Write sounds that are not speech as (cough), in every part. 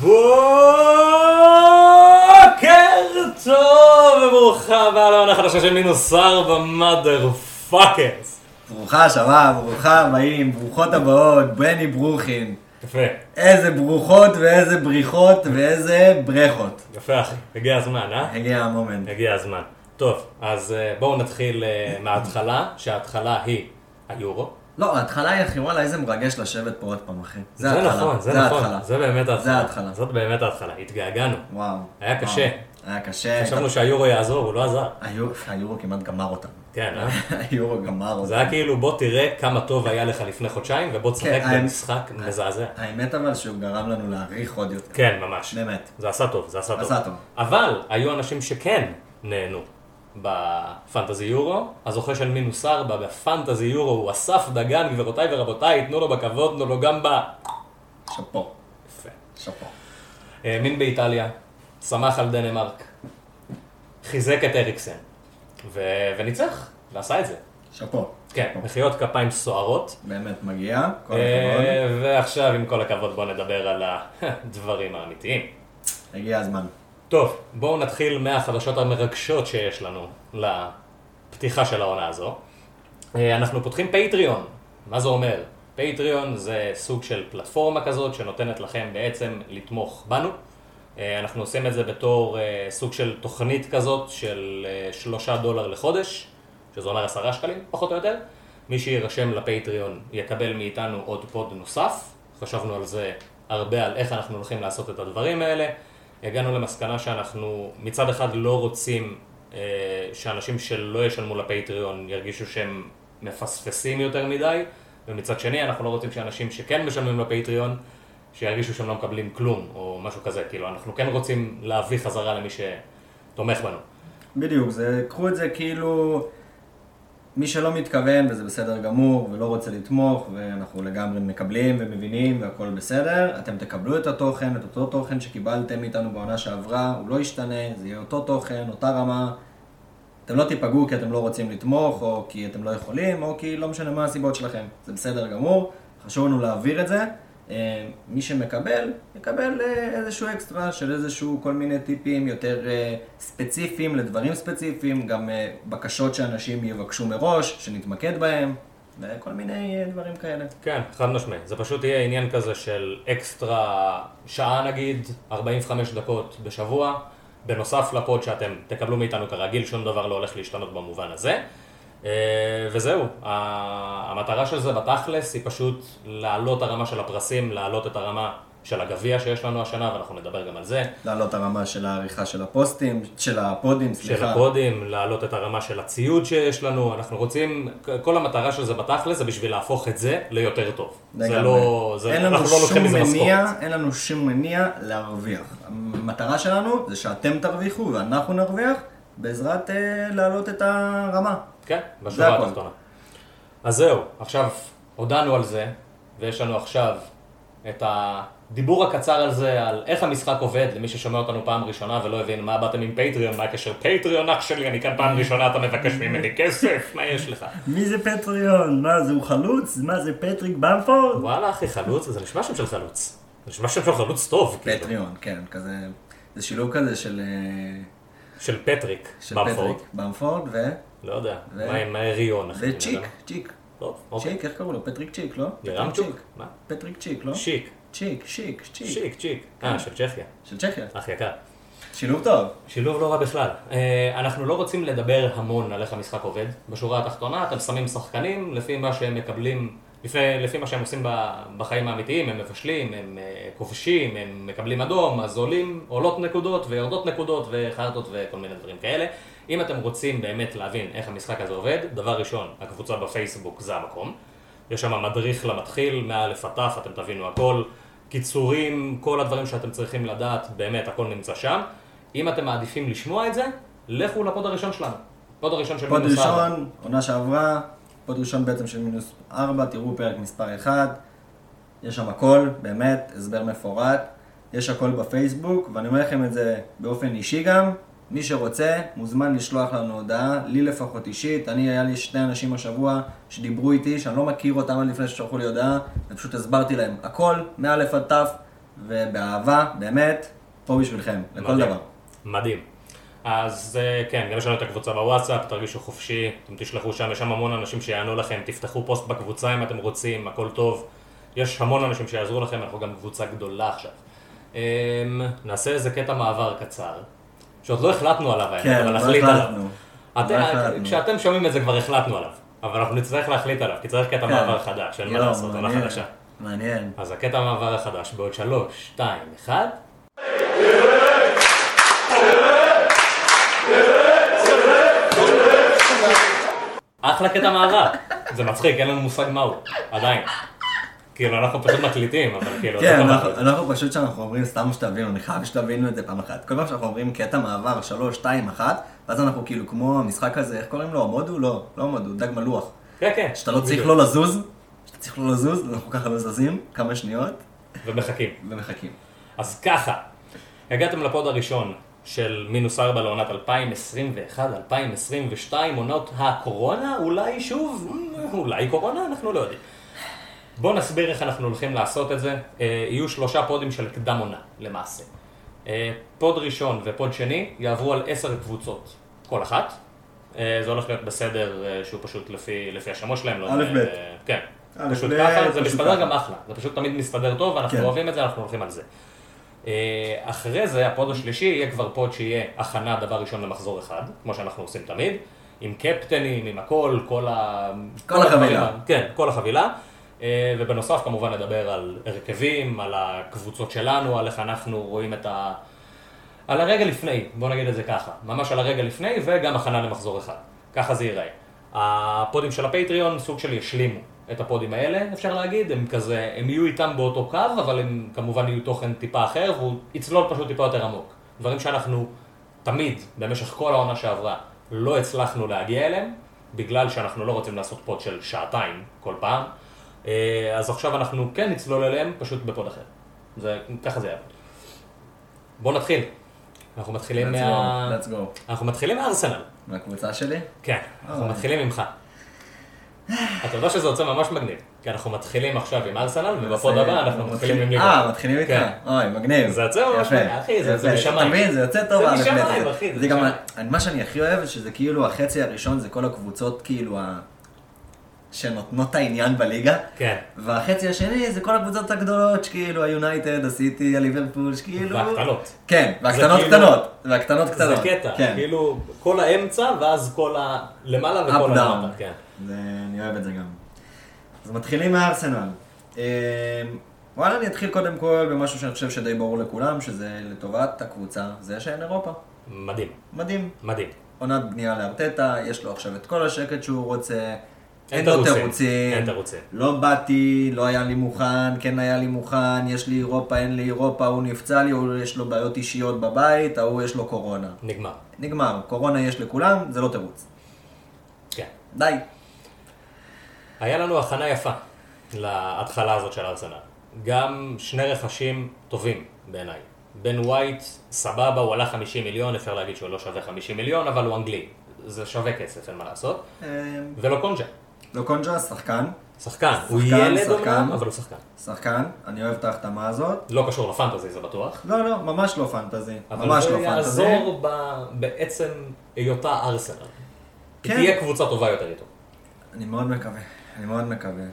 בוקר טוב וברוכה הבאה לעונה חדשה של מינוס ארבע motherfuckers. ברוכה השבה, ברוכה הבאים, ברוכות הבאות, בני ברוכין. יפה, איזה ברוכות ואיזה בריחות ואיזה ברכות. יפה אחי, הגיע הזמן, אה? הגיע המומנט. הגיע הזמן. טוב, אז אה, בואו נתחיל אה, מההתחלה, שההתחלה היא היורו. לא, ההתחלה היא אחי, וואלה, איזה מרגש לשבת פה עוד פעם, אחי. זה ההתחלה, נכון, זה נכון, ההתחלה. זה באמת ההתחלה. זה ההתחלה. זאת באמת ההתחלה, התגעגענו. וואו. היה וואו. קשה. היה קשה. חשבנו שהיורו יעזור, הוא לא עזר. היורו- כמעט גמר אותנו. כן, אה? (laughs) היורו גמר אותנו. זה היה כאילו בוא תראה כמה טוב היה לך לפני חודשיים ובוא תשחק כן, האמת- במשחק מזעזע. האמת אבל שהוא גרם לנו להעריך עוד יותר. כן, ממש. באמת. זה עשה טוב, זה עשה טוב. עשה טוב. אבל היו אנשים שכן נהנו בפנטזי יורו. הזוכה של מינוס ארבע בפנטזי יורו הוא אסף דגן, גבירותיי ורבותיי, תנו לו בכבוד, תנו לו גם ב... שאפו. יפה. שאפו. האמין באיטליה, שמח על דנמרק, חיזק את אריקסן, ו... וניצח, ועשה את זה. שאפו. כן, מחיאות כפיים סוערות. באמת מגיע, כל הכבוד. אה, ועכשיו, עם כל הכבוד, בואו נדבר על הדברים (laughs) האמיתיים. הגיע הזמן. טוב, בואו נתחיל מהחדשות המרגשות שיש לנו לפתיחה של העונה הזו. אה, אנחנו פותחים פטריון. מה זה אומר? פטריון זה סוג של פלטפורמה כזאת שנותנת לכם בעצם לתמוך בנו. אה, אנחנו עושים את זה בתור אה, סוג של תוכנית כזאת של שלושה דולר לחודש, שזה אומר עשרה שקלים, פחות או יותר. מי שיירשם לפטריון יקבל מאיתנו עוד פוד נוסף. חשבנו על זה הרבה, על איך אנחנו הולכים לעשות את הדברים האלה. הגענו למסקנה שאנחנו מצד אחד לא רוצים אה, שאנשים שלא ישלמו לפטריון ירגישו שהם מפספסים יותר מדי, ומצד שני אנחנו לא רוצים שאנשים שכן משלמים לפטריון שירגישו שהם לא מקבלים כלום, או משהו כזה, כאילו אנחנו כן רוצים להביא חזרה למי שתומך בנו. בדיוק, זה, קחו את זה כאילו מי שלא מתכוון, וזה בסדר גמור, ולא רוצה לתמוך, ואנחנו לגמרי מקבלים ומבינים, והכל בסדר, אתם תקבלו את התוכן, את אותו תוכן שקיבלתם מאיתנו בעונה שעברה, הוא לא ישתנה, זה יהיה אותו תוכן, אותה רמה. אתם לא תיפגעו כי אתם לא רוצים לתמוך, או כי אתם לא יכולים, או כי לא משנה מה הסיבות שלכם. זה בסדר גמור, חשוב לנו להעביר את זה. אה, מי שמקבל, יקבל אה, איזשהו אקסטרה של איזשהו כל מיני טיפים יותר אה, ספציפיים לדברים ספציפיים, גם בקשות שאנשים יבקשו מראש, שנתמקד בהם, וכל מיני דברים כאלה. כן, חד משמעי. זה פשוט יהיה עניין כזה של אקסטרה שעה נגיד, 45 דקות בשבוע, בנוסף לפוד שאתם תקבלו מאיתנו כרגיל, שום דבר לא הולך להשתנות במובן הזה. אה, וזהו, המטרה של זה בתכלס היא פשוט להעלות הרמה של הפרסים, להעלות את הרמה של הגביע שיש לנו השנה, ואנחנו נדבר גם על זה. להעלות הרמה של העריכה של הפוסטים, של הפודים, של סליחה. הפודים, להעלות את הרמה של הציוד שיש לנו, אנחנו רוצים, כל המטרה של זה בתכלס זה בשביל להפוך את זה ליותר טוב. זה. לא, זה, אנחנו לא לוקחים מזה משכורת. אין לנו שום מניע להרוויח. המטרה שלנו זה שאתם תרוויחו ואנחנו נרוויח בעזרת אה, להעלות את הרמה. כן, בשורה. התחתונה. אז זהו, עכשיו הודענו על זה, ויש לנו עכשיו את הדיבור הקצר על זה, על איך המשחק עובד, למי ששומע אותנו פעם ראשונה ולא הבין מה באתם עם פטריון, מה הקשר פטריון אח שלי, אני כאן פעם ראשונה, אתה מבקש ממני כסף, מה יש לך? מי זה פטריון? מה זה, הוא חלוץ? מה זה פטריק במפורד? וואלה אחי, חלוץ, זה נשמע שם של חלוץ. זה נשמע שם של חלוץ טוב, כאילו. פטריון, כן, כזה, זה שילוב כזה של, אה, של פטריק, של במפורד. פטריק במפורד ו... לא יודע, מה עם הריון אחי? אני וצ'יק, יודע. צ'יק. טוב, אוקיי. צ'יק, איך קראו לו? פטריק צ'יק, לא? צ'יק. מה? פטריק צ'יק, לא? שיק. צ'יק, שיק, צ'יק. שיק, צ'יק. אה, של צ'כיה. של צ'כיה. אח יקר. שילוב טוב. שילוב לא רע בכלל. אה, אנחנו לא רוצים לדבר המון על איך המשחק עובד. בשורה התחתונה אתם שמים שחקנים לפי מה שהם מקבלים, לפי, לפי מה שהם עושים בחיים האמיתיים, הם מבשלים, הם אה, כובשים, הם מקבלים אדום, אז עולים, עולות נקודות ויורדות נקודות וחרטות וכל מיני דברים כאלה. אם אתם רוצים באמת להבין איך המשחק הזה עובד, דבר ראשון, הקבוצה בפייסבוק זה המקום. יש שם מדריך למתחיל, מאלף עד תף, אתם תבינו הכל. קיצורים, כל הדברים שאתם צריכים לדעת, באמת, הכל נמצא שם. אם אתם מעדיפים לשמוע את זה, לכו לפוד הראשון שלנו. פוד הראשון של פוד מינוס ארבע. ראשון, עונה שעברה, פוד ראשון בעצם של מינוס 4, תראו פרק מספר 1, יש שם הכל, באמת, הסבר מפורט, יש הכל בפייסבוק, ואני אומר לכם את זה באופן אישי גם, מי שרוצה, מוזמן לשלוח לנו הודעה, לי לפחות אישית, אני, היה לי שני אנשים השבוע שדיברו איתי, שאני לא מכיר אותם עד לפני ששלחו לי הודעה, ופשוט הסברתי להם הכל, מא' עד ת', ובאהבה, באמת, פה בשבילכם, לכל מדהים. דבר. מדהים. אז אה, כן, גם יש לנו את הקבוצה בוואטסאפ, תרגישו חופשי, אתם תשלחו שם, יש שם המון אנשים שיענו לכם, תפתחו פוסט בקבוצה אם אתם רוצים, הכל טוב. יש המון אנשים שיעזרו לכם, אנחנו גם קבוצה גדולה עכשיו. אמ, נעשה איזה קטע מעבר קצר, שעוד לא החלטנו עליו, האמת, כן, אבל לא נחליט עליו. אתם- לא. כשאתם שומעים את זה כבר החלטנו עליו, אבל אנחנו נצטרך להחליט עליו, כי צריך קטע כן. מעבר חדש, אין מה יואו, לעשות, עונה חדשה. מעניין. אז הקטע המעבר החדש בעוד שלוש, שתיים, אחד. אחלה קטע מעבר. זה מצחיק, אין לנו מושג מהו, עדיין. כאילו, אנחנו פשוט מקליטים, אבל כאילו, כן, זה אנחנו-. אנחנו פשוט שאנחנו אומרים, סתם שתבינו, אני חייב שתבינו את זה פעם אחת. כל פעם שאנחנו אומרים קטע מעבר, שלוש, שתיים, אחת, ואז אנחנו כאילו כמו המשחק הזה, איך קוראים לו? המודו? לא, לא המודו, דג מלוח. כן, כן. שאתה לא צריך. לא לזוז, שאתה צריך לא לזוז, אנחנו ככה לא זזים, כמה שניות, ומחכים. ומחכים. אז ככה, הגעתם לפוד הראשון של מינוס ארבע לעונת 2021-2022, עונות הקורונה, אולי שוב, אולי קורונה, אנחנו לא יודעים. בואו נסביר איך אנחנו הולכים לעשות את זה. אה, יהיו שלושה פודים של קדם עונה, למעשה. אה, פוד ראשון ופוד שני יעברו על עשר קבוצות, כל אחת. אה, זה הולך להיות בסדר שהוא פשוט לפי, לפי השמות שלהם. לא, א', ב'. כן. פשוט ככה, זה מסתדר. גם אחלה. זה פשוט תמיד מסתדר טוב, ואנחנו כן. אוהבים את זה, אנחנו הולכים על זה. אחרי זה, הפוד השלישי יהיה כבר פוד שיהיה הכנה דבר ראשון למחזור אחד, כמו שאנחנו עושים תמיד, עם קפטנים, עם הכל, כל ה... כל החבילה. כן, כל החבילה. אה, ובנוסף כמובן נדבר על הרכבים, על הקבוצות שלנו, על איך אנחנו רואים את ה... על הרגע לפני, בוא נגיד את זה ככה, ממש על הרגע לפני וגם הכנה למחזור אחד, ככה זה ייראה. הפודים של הפטריון סוג של ישלימו את הפודים האלה, אפשר להגיד, הם כזה, הם יהיו איתם באותו קו, אבל הם כמובן יהיו תוכן טיפה אחר, והוא יצלול פשוט טיפה יותר עמוק. דברים שאנחנו תמיד, במשך כל העונה שעברה, לא הצלחנו להגיע אליהם, בגלל שאנחנו לא רוצים לעשות פוד של שעתיים כל פעם, אז עכשיו אנחנו כן נצלול אליהם, פשוט בפוד אחר. זה, ככה זה יעבוד. בואו נתחיל. אנחנו מתחילים Let's מה... go, let's go. אנחנו מתחילים מארסנל. מהקבוצה שלי? כן, אנחנו אוי. מתחילים ממך. אתה יודע שזה יוצא ממש מגניב, כי אנחנו מתחילים עכשיו עם ארסנל, ובפוד הבא אנחנו מתחילים עם ליגה. אה, מתחילים איתך? כן. אוי, מגניב. זה יוצא ממש מגניב, אחי, זה- יפה. משמיים. אתה מבין, זה יוצא טוב. זה משמיים, אחי, זה משמיים. מה שאני הכי אוהב, שזה כאילו החצי הראשון זה כל הקבוצות כאילו. שנותנות את העניין בליגה. כן. והחצי השני זה כל הקבוצות הגדולות, שכאילו היונייטד, הסיטי, הליברפול, שכאילו... והקטנות. כן, והקטנות כאילו- קטנות. והקטנות קטנות. זה קטע, כן. כאילו כל האמצע ואז כל הלמעלה וכל up down. הלמטה, כן. זה, אני אוהב את זה גם. אז מתחילים מארסנל. אה, וואלה, אני אתחיל קודם כל במשהו שאני חושב שדי ברור לכולם, שזה לטובת הקבוצה, זה שאין אירופה. מדהים, מדהים. מדהים. עונת בנייה לארטטה, יש לו עכשיו את כל השקט שהוא רוצה. אין לו תירוצים. אין תירוצים. לא באתי, לא היה לי מוכן, כן היה לי מוכן, יש לי אירופה, אין לי אירופה, הוא נפצע לי, הוא יש לו בעיות אישיות בבית, ההוא יש לו קורונה. נגמר. נגמר, קורונה יש לכולם, זה לא תירוץ. כן. די. היה לנו הכנה יפה להתחלה הזאת של ארסנל. גם שני רכשים טובים בעיניי. בן ווייט, סבבה, הוא עלה 50 מיליון, אפשר להגיד שהוא לא שווה 50 מיליון, אבל הוא אנגלי. זה שווה כסף, אין מה לעשות. אה, ולא קונג'ה, לא קונג'ה, שחקן. שחקן. הוא שחקן, ילד שחקן. אומנם, אבל הוא שחקן. שחקן, אני אוהב את ההחתמה הזאת. לא קשור לפנטזי, זה בטוח. לא, לא, ממש לא פנטזי. אבל ממש זה לא פנטזי. יעזור ב- בעצם היותה ארסנל. כן. תהיה קבוצה טובה יותר איתו. אני מאוד מקווה, אני מאוד מקווה.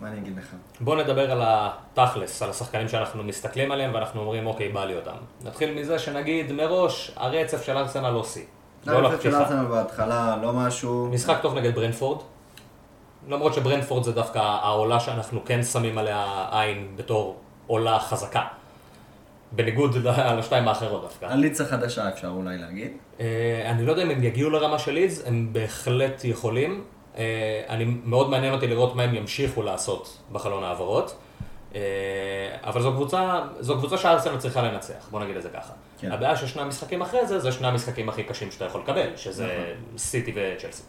מה אני אגיד לך? בואו נדבר על התכלס, על השחקנים שאנחנו מסתכלים עליהם ואנחנו אומרים, אוקיי, בא לי אותם. נתחיל מזה שנגיד מראש, הרצף של ארסנל לא שיא. לא הרצף של. ארסנל בהתחלה, לא משהו... משחק טוב נגד ברנפורד. למרות שברנפורד זה דווקא העולה שאנחנו כן שמים עליה עין בתור עולה חזקה. בניגוד לשתיים האחרות דווקא. הליץ החדשה אפשר אולי להגיד. אה, אני לא יודע אם הם יגיעו לרמה של לידס, הם בהחלט יכולים. אה, אני מאוד מעניין אותי לראות מה הם ימשיכו לעשות בחלון העברות. אה, אבל זו קבוצה, זו קבוצה שארסנל צריכה לנצח, בוא נגיד את זה ככה. כן. הבעיה ששני המשחקים אחרי זה, זה שני המשחקים הכי קשים שאתה יכול לקבל, שזה נכון. סיטי וצ'לסי.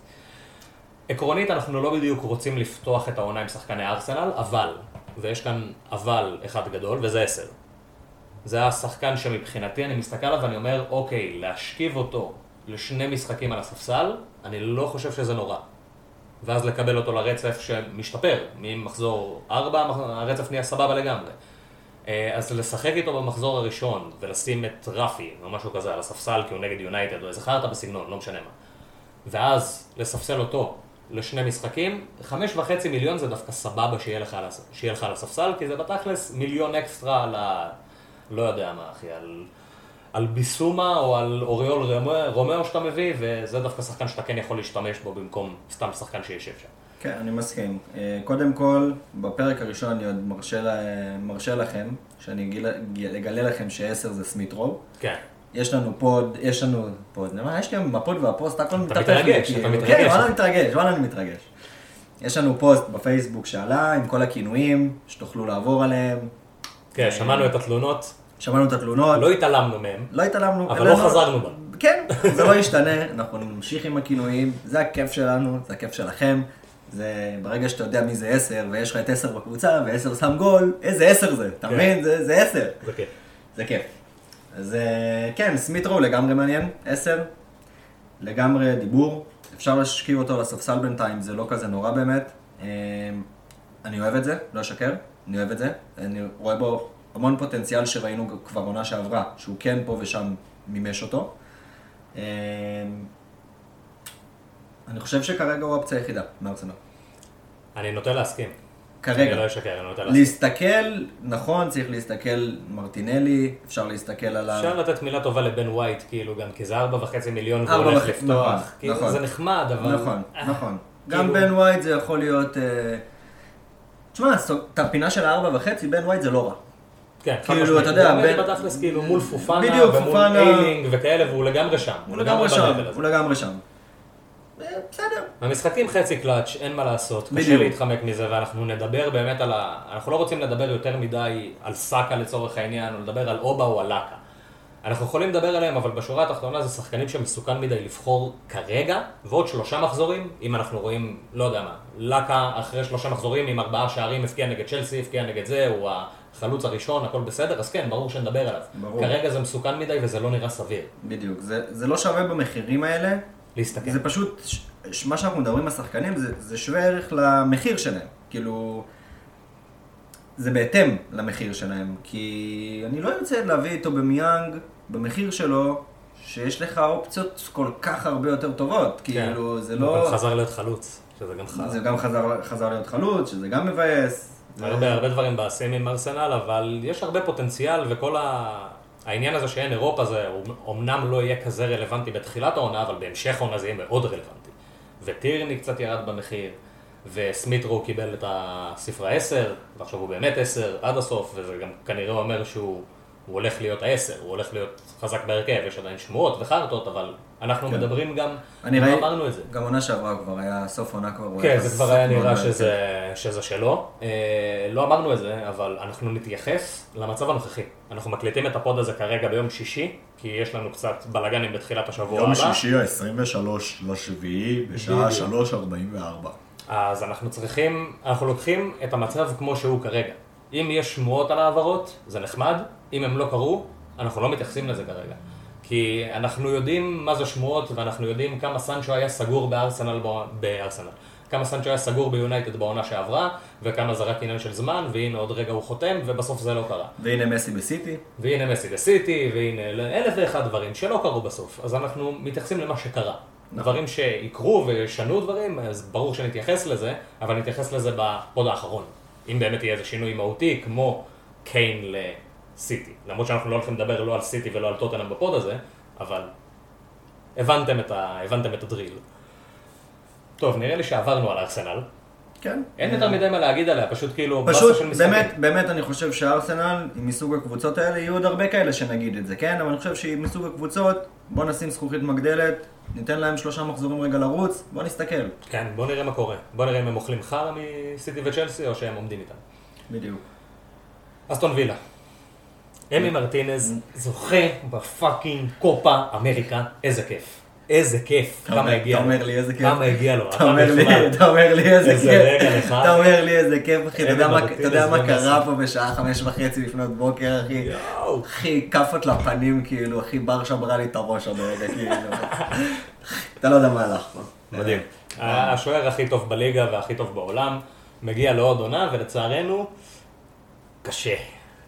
עקרונית אנחנו לא בדיוק רוצים לפתוח את העונה עם שחקני ארסנל, אבל, ויש כאן אבל אחד גדול, וזה עשר. זה השחקן שמבחינתי אני מסתכל עליו ואני אומר, אוקיי, להשכיב אותו לשני משחקים על הספסל, אני לא חושב שזה נורא. ואז לקבל אותו לרצף שמשתפר, ממחזור 4, הרצף נהיה סבבה לגמרי. אה, אז לשחק איתו במחזור הראשון, ולשים את רפי, או משהו כזה, על הספסל, כי הוא נגד יונייטד, או איזה חרטא בסגנון, לא משנה מה. ואז לספסל אותו לשני משחקים, חמש וחצי מיליון זה דווקא סבבה שיהיה לך, שיהיה לך על הספסל, כי זה בתכלס מיליון אקסטרה על ה... לא יודע מה, אחי, על... על ביסומה או על אוריול רומא- רומאו שאתה מביא, וזה דווקא שחקן שאתה כן יכול להשתמש בו במקום סתם שחקן שישב שם. כן, אני מסכים. אה, קודם כל, בפרק הראשון אני עוד מרשה, לה- מרשה לכם, שאני אגלה לכם שעשר זה סמיטרו. כן. יש לנו פוד, יש לנו פוד, מה, יש לי היום בפוד והפוסט, הכל מתהפך מתרגש, לי, אתה כאילו. מתרגש. כן, וואלה מתרגש, וואלה אני מתרגש. יש לנו פוסט בפייסבוק שעלה עם כל הכינויים, שתוכלו לעבור עליהם. כן, שמענו את התלונות, שמענו את התלונות, לא התעלמנו מהם, לא התעלמנו. אבל העלינו- לא חזרנו בנו. כן, זה לא ישתנה, אנחנו נמשיך עם הכינויים, זה הכיף שלנו, זה הכיף שלכם. זה ברגע שאתה יודע מי זה עשר, ויש לך את עשר בקבוצה, ועשר שם גול, איזה עשר זה, אתה כן. מבין? זה זה עשר. זה כיף. זה כיף. אז אה, כן, סמיטרו לגמרי מעניין, עשר. לגמרי דיבור. אפשר להשכיב אותו לספסל בינתיים, זה לא כזה נורא באמת. אה, אני אוהב את זה, לא אשקר, אני אוהב את זה. אני רואה בו המון פוטנציאל שראינו כבר עונה שעברה, שהוא כן פה ושם מימש אותו. אה, אני חושב שכרגע הוא האופציה היחידה מארסנל. אני נוטה להסכים. כרגע. אני לא אשקר, אני נוטה להסכים. להסתכל, נכון, צריך להסתכל מרטינלי, אפשר להסתכל עליו. אפשר לתת מילה טובה לבן ווייט, כאילו, גם כי זה ארבע וחצי מיליון והוא הולך לפתוח. נכון, כאילו, נכון. זה נחמד, אבל... נכון, אה, נכון. כאילו- גם בן ווייט זה יכול להיות... אה, תשמע, את הפינה של הארבע וחצי, בן ווייט זה לא רע. כן, כאילו. אתה יודע, בין- בתכלס כאילו מול פופנה, בדיוק, ומול פופנה- איילינג וכאלה, והוא לגמרי שם. הוא לגמרי שם. הוא לגמרי שם. בסדר. המשחקים חצי קלאץ', אין מה לעשות, קשה. להתחמק מזה, ואנחנו נדבר באמת על ה... אנחנו לא רוצים לדבר יותר מדי על סאקה לצורך העניין, או לדבר על אובה או על לאקה. אנחנו יכולים לדבר עליהם, אבל בשורה התחתונה זה שחקנים שמסוכן מדי לבחור כרגע, ועוד שלושה מחזורים, אם אנחנו רואים, לא יודע מה, לאקה אחרי שלושה מחזורים עם ארבעה שערים, הפקיע נגד צ'לסי, הפקיע נגד זה, הוא החלוץ הראשון, הכל בסדר, אז כן, ברור שנדבר עליו. ברור. כרגע זה מסוכן מדי וזה לא נראה סביר. בדיוק. זה זה לא שווה במחירים האלה. להסתכל. זה פשוט, מה שאנחנו מדברים על שחקנים זה, זה שווה ערך למחיר שלהם. כאילו, זה בהתאם למחיר שלהם. כי אני לא ארצה להביא איתו במיאנג, במחיר שלו, שיש לך אופציות כל כך הרבה יותר טובות. כאילו, זה כן. הוא לא... גם חזר להיות חלוץ, שזה גם חזר. זה גם חזר, חזר להיות חלוץ, שזה גם מבאס. הרבה, הרבה דברים בעשים עם ארסנל, אבל יש הרבה פוטנציאל, וכל ה... העניין הזה שאין אירופה זה אמנם לא יהיה כזה רלוונטי בתחילת העונה, אבל בהמשך העונה זה יהיה מאוד רלוונטי. וטירני קצת ירד במחיר, וסמיטרו קיבל את הספרה 10, ועכשיו הוא באמת 10 עד הסוף, וזה גם כנראה אומר שהוא הוא הולך להיות ה-10, הוא הולך להיות חזק בהרכב, יש עדיין שמועות וחרטות, אבל אנחנו כן. מדברים גם, אני לא ראי- אמרנו את זה. גם עונה שעברה כבר היה, סוף עונה כבר. הוא כן, זה כבר היה נראה שזה, שזה שלו. אה, לא אמרנו את זה, אבל אנחנו נתייחס למצב הנוכחי. אנחנו מקליטים את הפוד הזה כרגע ביום שישי, כי יש לנו קצת בלאגנים בתחילת השבוע יום הבא. שישי ה-23 לשביעי, בשעה בדיוק. 3.44. אז אנחנו צריכים, אנחנו לוקחים את המצב כמו שהוא כרגע. אם יש שמועות על העברות, זה נחמד. אם הם לא קרו, אנחנו לא מתייחסים לזה כרגע. כי אנחנו יודעים מה זה שמועות, ואנחנו יודעים כמה סנצ'ו היה סגור בארסנל, בארסנל. כמה סנצ'ו היה סגור ביונייטד בעונה שעברה, וכמה זה רק עניין של זמן, והנה עוד רגע הוא חותם, ובסוף זה לא קרה. והנה מסי בסיטי. והנה מסי בסיטי, והנה אלף ואחד דברים שלא קרו בסוף. אז אנחנו מתייחסים למה שקרה. דברים שיקרו וישנו דברים, אז ברור שנתייחס לזה, אבל נתייחס לזה בפוד האחרון. אם באמת יהיה איזה שינוי מהותי, כמו קיין לסיטי. למרות שאנחנו לא הולכים לדבר לא על סיטי ולא על טוטנאם בפוד הזה, אבל הבנתם את, ה... הבנתם את הדריל. טוב, נראה לי שעברנו על ארסנל. כן. אין יותר מדי מה להגיד עליה, פשוט כאילו פשוט. באמת, באמת אני חושב שארסנל, מסוג הקבוצות האלה, יהיו עוד הרבה כאלה שנגיד את זה, כן? אבל אני חושב שהיא מסוג הקבוצות, בוא נשים זכוכית מגדלת, ניתן להם שלושה מחזורים רגע לרוץ, בוא נסתכל. כן, בוא נראה מה קורה. בוא נראה אם הם אוכלים חרא מסיטי וצ'לסי או שהם עומדים איתם. בדיוק. אסטון וילה. אמי מרטינז זוכה בפאקינג קופה אמריקה, איזה כיף. איזה כיף, אתה כמה הגיע אתה לו. אומר לי איזה כיף. כמה הגיע לו. אתה אומר לי. אתה איזה כיף. אתה אומר לי איזה כיף, אחי. אתה יודע מה- אתה. קרה פה בשעה חמש וחצי לפנות בוקר, אחי? אחי, כאפות לפנים, כאילו, אחי, בר שברה לי את הראש עוד רגע, כאילו. אתה לא יודע מה הלך פה. מדהים. השוער הכי טוב בליגה והכי טוב בעולם, מגיע לעוד עונה, ולצערנו, קשה.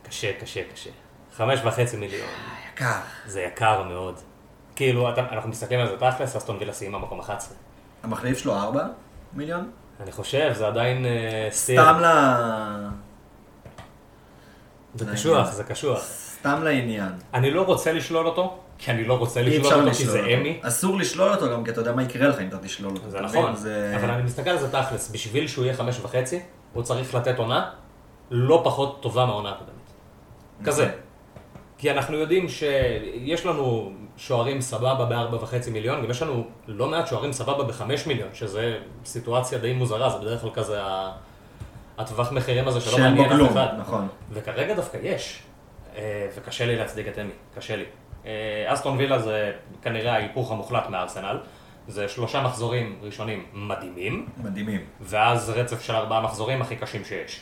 קשה, קשה, קשה. חמש וחצי מיליון. יקר. זה יקר מאוד. כאילו, אתה, אנחנו מסתכלים על זה תכלס, אסטון וילה סיימה מקום 11. המחליף שלו 4 מיליון? אני חושב, זה עדיין אה, סטיר. סתם ל... זה קשוח, זה קשוח. סתם לעניין. אני לא רוצה לשלול אותו, כי אני לא רוצה לשלול אותו, כי זה. אמי. אסור לשלול אותו גם כי אתה יודע מה יקרה לך אם אתה תשלול אותו. זה נכון, אבל אני מסתכל על זה תכלס, בשביל שהוא יהיה חמש וחצי, הוא צריך לתת עונה לא פחות טובה מהעונה הקודמת. כזה. נכון. כי אנחנו יודעים שיש לנו שוערים סבבה בארבע וחצי מיליון, גם יש לנו לא מעט שוערים סבבה בחמש מיליון, שזה סיטואציה די מוזרה, זה בדרך כלל כזה הטווח מחירים הזה שלא מעניין אף אחד. נכון. וכרגע דווקא יש, אה, וקשה לי להצדיק את אמי, קשה לי. אה, אסטון וילה זה כנראה ההיפוך המוחלט מארסנל, זה שלושה מחזורים ראשונים מדהימים, מדהימים. ואז רצף של ארבעה מחזורים הכי קשים שיש.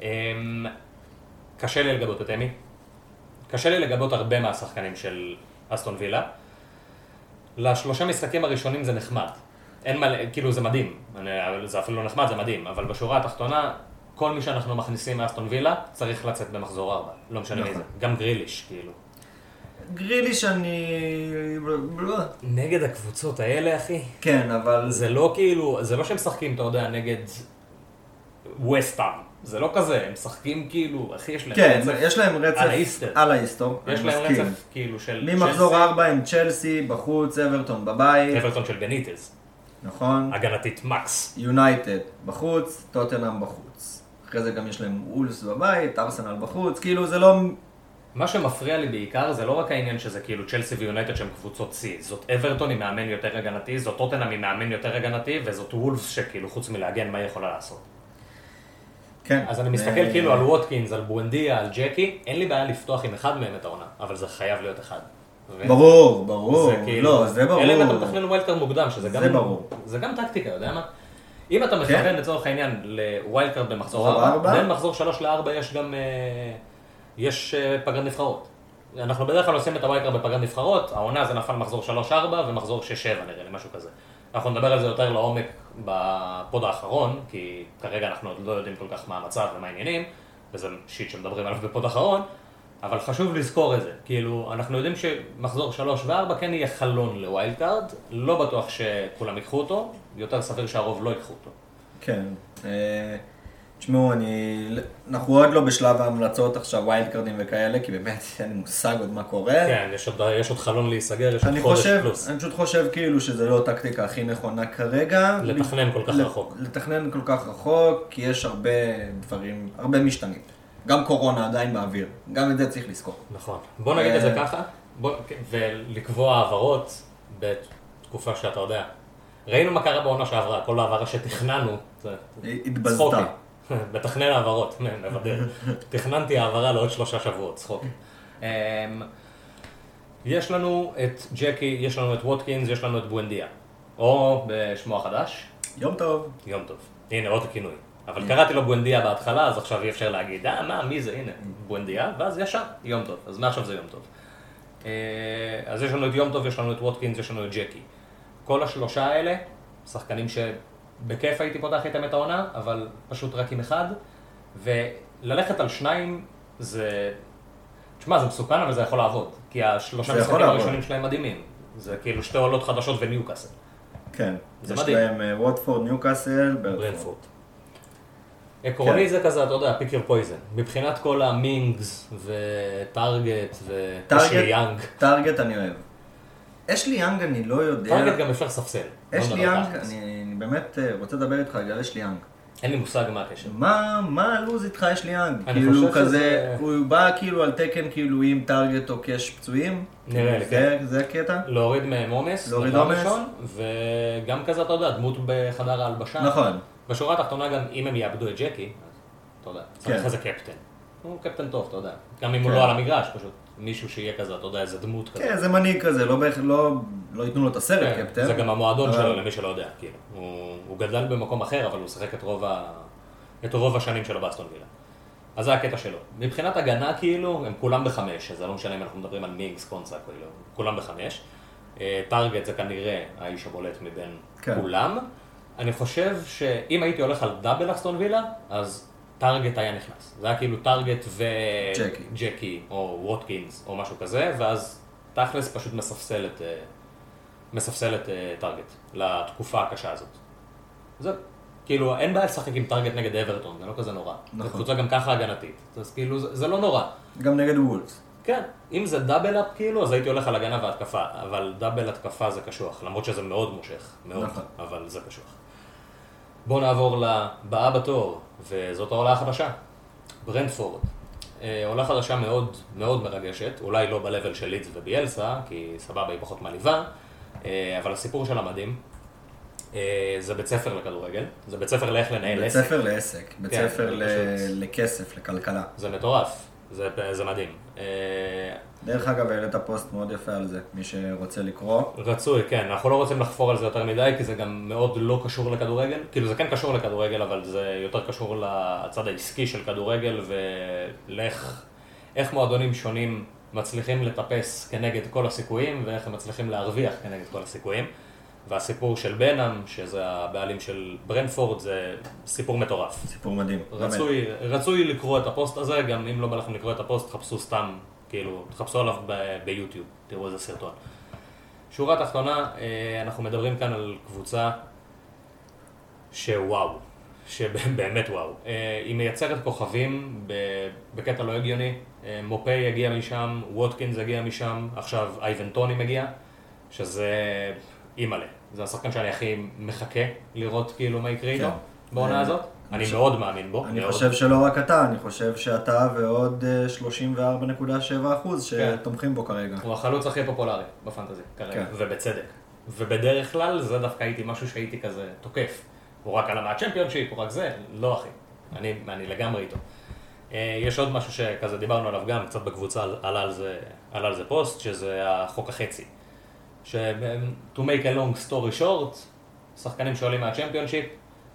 אמ, קשה לי לגבות את אמי, קשה לי לגבות הרבה מהשחקנים של אסטון וילה. לשלושה משחקים הראשונים זה נחמד. אין מה, כאילו זה מדהים, אני, זה אפילו לא נחמד, זה מדהים, אבל בשורה התחתונה, כל מי שאנחנו מכניסים מאסטון וילה צריך לצאת במחזור ארבע, לא משנה מי נכון. זה, גם גריליש, כאילו. גריליש אני... נגד הקבוצות האלה, אחי, כן, אבל... זה לא כאילו, זה לא שהם משחקים, אתה יודע, נגד ווסטאם. זה לא כזה, הם משחקים כאילו, אחי, יש להם כן, רצף. יש להם רצף על האיסטר. על האיסטור. יש אני להם מסכים. רצף כאילו של... ממחזור צ'לסי, 4 עם צ'לסי, בחוץ, אברטון בבית, אברטון של בניטז, נכון? הגנתית מקס. יונייטד בחוץ, טוטנאם בחוץ. אחרי זה גם יש להם אולס בבית, ארסנל בחוץ, כאילו זה לא... מה שמפריע לי בעיקר זה לא רק העניין שזה כאילו צ'לסי ויונייטד שהם קבוצות C, זאת אברטון עם מאמן יותר הגנתי, זאת טוטנאם עם מאמן יותר הגנתי, וזאת וולפס שכאילו חוץ מלהגן מה היא יכולה לעשות. כן. אז אני מסתכל ו- כאילו על ווטקינס, על בואנדיה, על ג'קי, אין לי בעיה לפתוח עם אחד מהם את העונה, אבל זה חייב להיות אחד. ברור, ברור. זה כאילו, לא, זה ברור. אלא אם אתה מתכנן wildcard מוקדם, שזה גם... זה ברור. זה גם טקטיקה, יודע מה? אם אתה מכוון לצורך העניין ל wildcard במחזור מחזור 4, ארבע? בין מחזור 3 ל-4 יש גם... אה, יש אה, פגרת נבחרות. אנחנו בדרך כלל עושים את ה wildcard בפגרת נבחרות, העונה זה נפל מחזור 3-4 ומחזור 6-7 נראה לי, משהו כזה. אנחנו נדבר על זה יותר לעומק בפוד האחרון, כי כרגע אנחנו עוד לא יודעים כל כך מה המצב ומה העניינים, וזה shit שמדברים עליו בפוד האחרון, אבל חשוב לזכור את זה. כאילו, אנחנו יודעים שמחזור 3 ו-4 כן יהיה חלון ל wild card, לא בטוח שכולם ייקחו אותו, יותר סביר שהרוב לא ייקחו אותו. כן. אה, תשמעו, אני... אנחנו עוד לא בשלב ההמלצות עכשיו, wild card ים וכאלה, כי באמת אין לי מושג עוד מה קורה. כן, יש עוד, יש עוד חלון להיסגר, יש עוד חודש חושב, פלוס. אני פשוט חושב כאילו שזה לא הטקטיקה הכי נכונה כרגע. לתכנן כל כך ל- רחוק. לתכנן כל כך רחוק, כי יש הרבה דברים, הרבה משתנים. גם קורונה עדיין באוויר, גם את זה צריך לזכור. נכון. בוא נגיד את זה אה, ככה, בוא, ולקבוע העברות בתקופה שאתה יודע. ראינו מה קרה בעונה שעברה, כל העברה שתכננו, זה התבזתה. מתכנן העברות, מבדר. תכננתי העברה לעוד שלושה שבועות, צחוק. אמ, יש לנו את ג'קי, יש לנו את ווטקינס, יש לנו את בואנדיה. או בשמו החדש, יום טוב. יום טוב. הנה, עוד כינוי. אבל קראתי לו בואנדיה בהתחלה, אז עכשיו אי אפשר להגיד, אה, מה, מי זה, הנה, בואנדיה, ואז ישר, יום טוב. אז מעכשיו זה יום טוב. אה, אז יש לנו את יום טוב, יש לנו את ווטקינס, יש לנו את ג'קי. כל השלושה האלה, שחקנים שבכיף הייתי פותח איתם את העונה, אבל פשוט רק עם אחד, וללכת על שניים זה... תשמע, זה מסוכן, אבל זה יכול לעבוד. כי השלושה משחקים. הראשונים שלהם מדהימים. זה כאילו שתי עולות חדשות וניוקאסל. כן. זה יש מדהים. להם אה, ווטפורד, ניוקאסל, ברנפורד. עקרוני כן. זה כזה, אתה יודע, pick your poison. מבחינת כל המינגס וטארגט טארגט, יאנג. טארגט אני אוהב. אשלי יאנג אני לא יודע. טארגט גם אפשר לספסל. לא אשלי נדבר יאנג. אני אני באמת אה, רוצה לדבר איתך על אשלי יאנג. אין לי מושג מה הקשר. מה, מה הלו"ז איתך יש לי יאנג? אני כאילו חושב כזה, שזה- הוא בא כאילו על תקן כאילו עם טארגט או קאש פצועים? נראה לי, זה- זה הקטע? להוריד מהם עומס, להוריד עומס. ראשון, וגם כזה, אתה יודע, דמות בחדר ההלבשה. נכון. בשורה התחתונה גם, אם הם יאבדו את ג'קי, אז אתה יודע, צריך כן. איזה קפטן. הוא קפטן טוב, אתה יודע. גם אם הוא כן. לא על המגרש, פשוט מישהו שיהיה כזה, אתה יודע, איזה דמות כזה. כן, זה מנהיג כזה, לא בהכ- לא לא ייתנו לו את הסרט כן, קפטן. זה גם המועדון אבל- שלו, למי שלא יודע, כאילו. הוא, הוא גדל במקום אחר, אבל הוא שיחק את רוב, ה... את רוב השנים שלו באסטון וילה. אז זה הקטע שלו. מבחינת הגנה, כאילו, הם כולם בחמש, אז זה לא משנה אם אנחנו מדברים על מיגס, קונסה, כאילו, כולם בחמש. אה, טארגט זה כנראה האיש הבולט מבין כן. כולם. אני חושב שאם הייתי הולך על דאבל אסטון וילה, אז טארגט היה נכנס. זה היה כאילו טארגט ג'קי. וג'קי, או ווטקינס, או משהו כזה, ואז תכלס פשוט מספסל את, אה, מספסל את אה, טארגט לתקופה הקשה הזאת. זהו. כאילו, אין בעיה לשחק עם טארגט נגד אברטון, זה לא כזה נורא. נכון. זו קבוצה גם ככה הגנתית. אז כאילו, זה, זה לא נורא. גם נגד וולס. כן, אם זה דאבל אפ כאילו, אז הייתי הולך על הגנה והתקפה, אבל דאבל התקפה זה קשוח, למרות שזה מאוד מושך, מאוד, נכון. אבל זה קשוח. בואו נעבור לבאה בתור, וזאת העולה החדשה, ברנדפורד. אה, עולה חדשה מאוד מאוד מרגשת, אולי לא ב-level של לידס וביאלסה, כי סבבה היא פחות מעליבה, אה, אבל הסיפור שלה מדהים. אה, זה בית ספר לכדורגל, זה בית ספר לאיך לנהל בית עסק. ספר לעסק, בית כן, ספר ל-. לכסף, לכלכלה. זה מטורף, זה, זה מדהים. אה, דרך אגב, העלית פוסט מאוד יפה על זה, מי שרוצה לקרוא. רצוי, כן, אנחנו לא רוצים לחפור על זה יותר מדי, כי זה גם מאוד לא קשור לכדורגל. כאילו זה כן קשור לכדורגל, אבל זה יותר קשור לצד העסקי של כדורגל, ולאיך איך מועדונים שונים מצליחים לטפס כנגד כל הסיכויים, ואיך הם מצליחים להרוויח כנגד כל הסיכויים. והסיפור של בנאם, שזה הבעלים של ברנפורד, זה סיפור מטורף. סיפור מדהים. רצוי, רצוי לקרוא את הפוסט הזה, גם אם לא בא לכם לקרוא את הפוסט, תחפשו סתם, כאילו, תחפשו עליו ביוטיוב, תראו איזה סרטון. שורה תחתונה, אה, אנחנו מדברים כאן על קבוצה שוואו, שבאמת וואו. אה, היא מייצרת כוכבים בקטע לא הגיוני, אה, מופה הגיע משם, ווטקינס הגיע משם, עכשיו אייבן טוני מגיע, שזה אימא'לה. זה השחקן שאני הכי מחכה לראות כאילו מה יקרה איתו כן. בעונה אה, הזאת. אני מאוד מאמין בו. אני. חושב שלא רק אתה, אני חושב שאתה ועוד אה, 34.7 אחוז כן. שתומכים בו כרגע. הוא החלוץ הכי פופולרי בפנטזי כרגע, כן. ובצדק. ובדרך כלל זה דווקא הייתי משהו שהייתי כזה תוקף. הוא רק עלה מהצ'מפיונשיפ, הוא רק זה, לא אחי. אני, אני לגמרי איתו. אה, יש עוד משהו שכזה דיברנו עליו גם, קצת בקבוצה עלה על זה, עלה על זה פוסט, שזה החוק החצי. ש- to make a long story short, שחקנים שעולים מהצ'מפיונשיפ,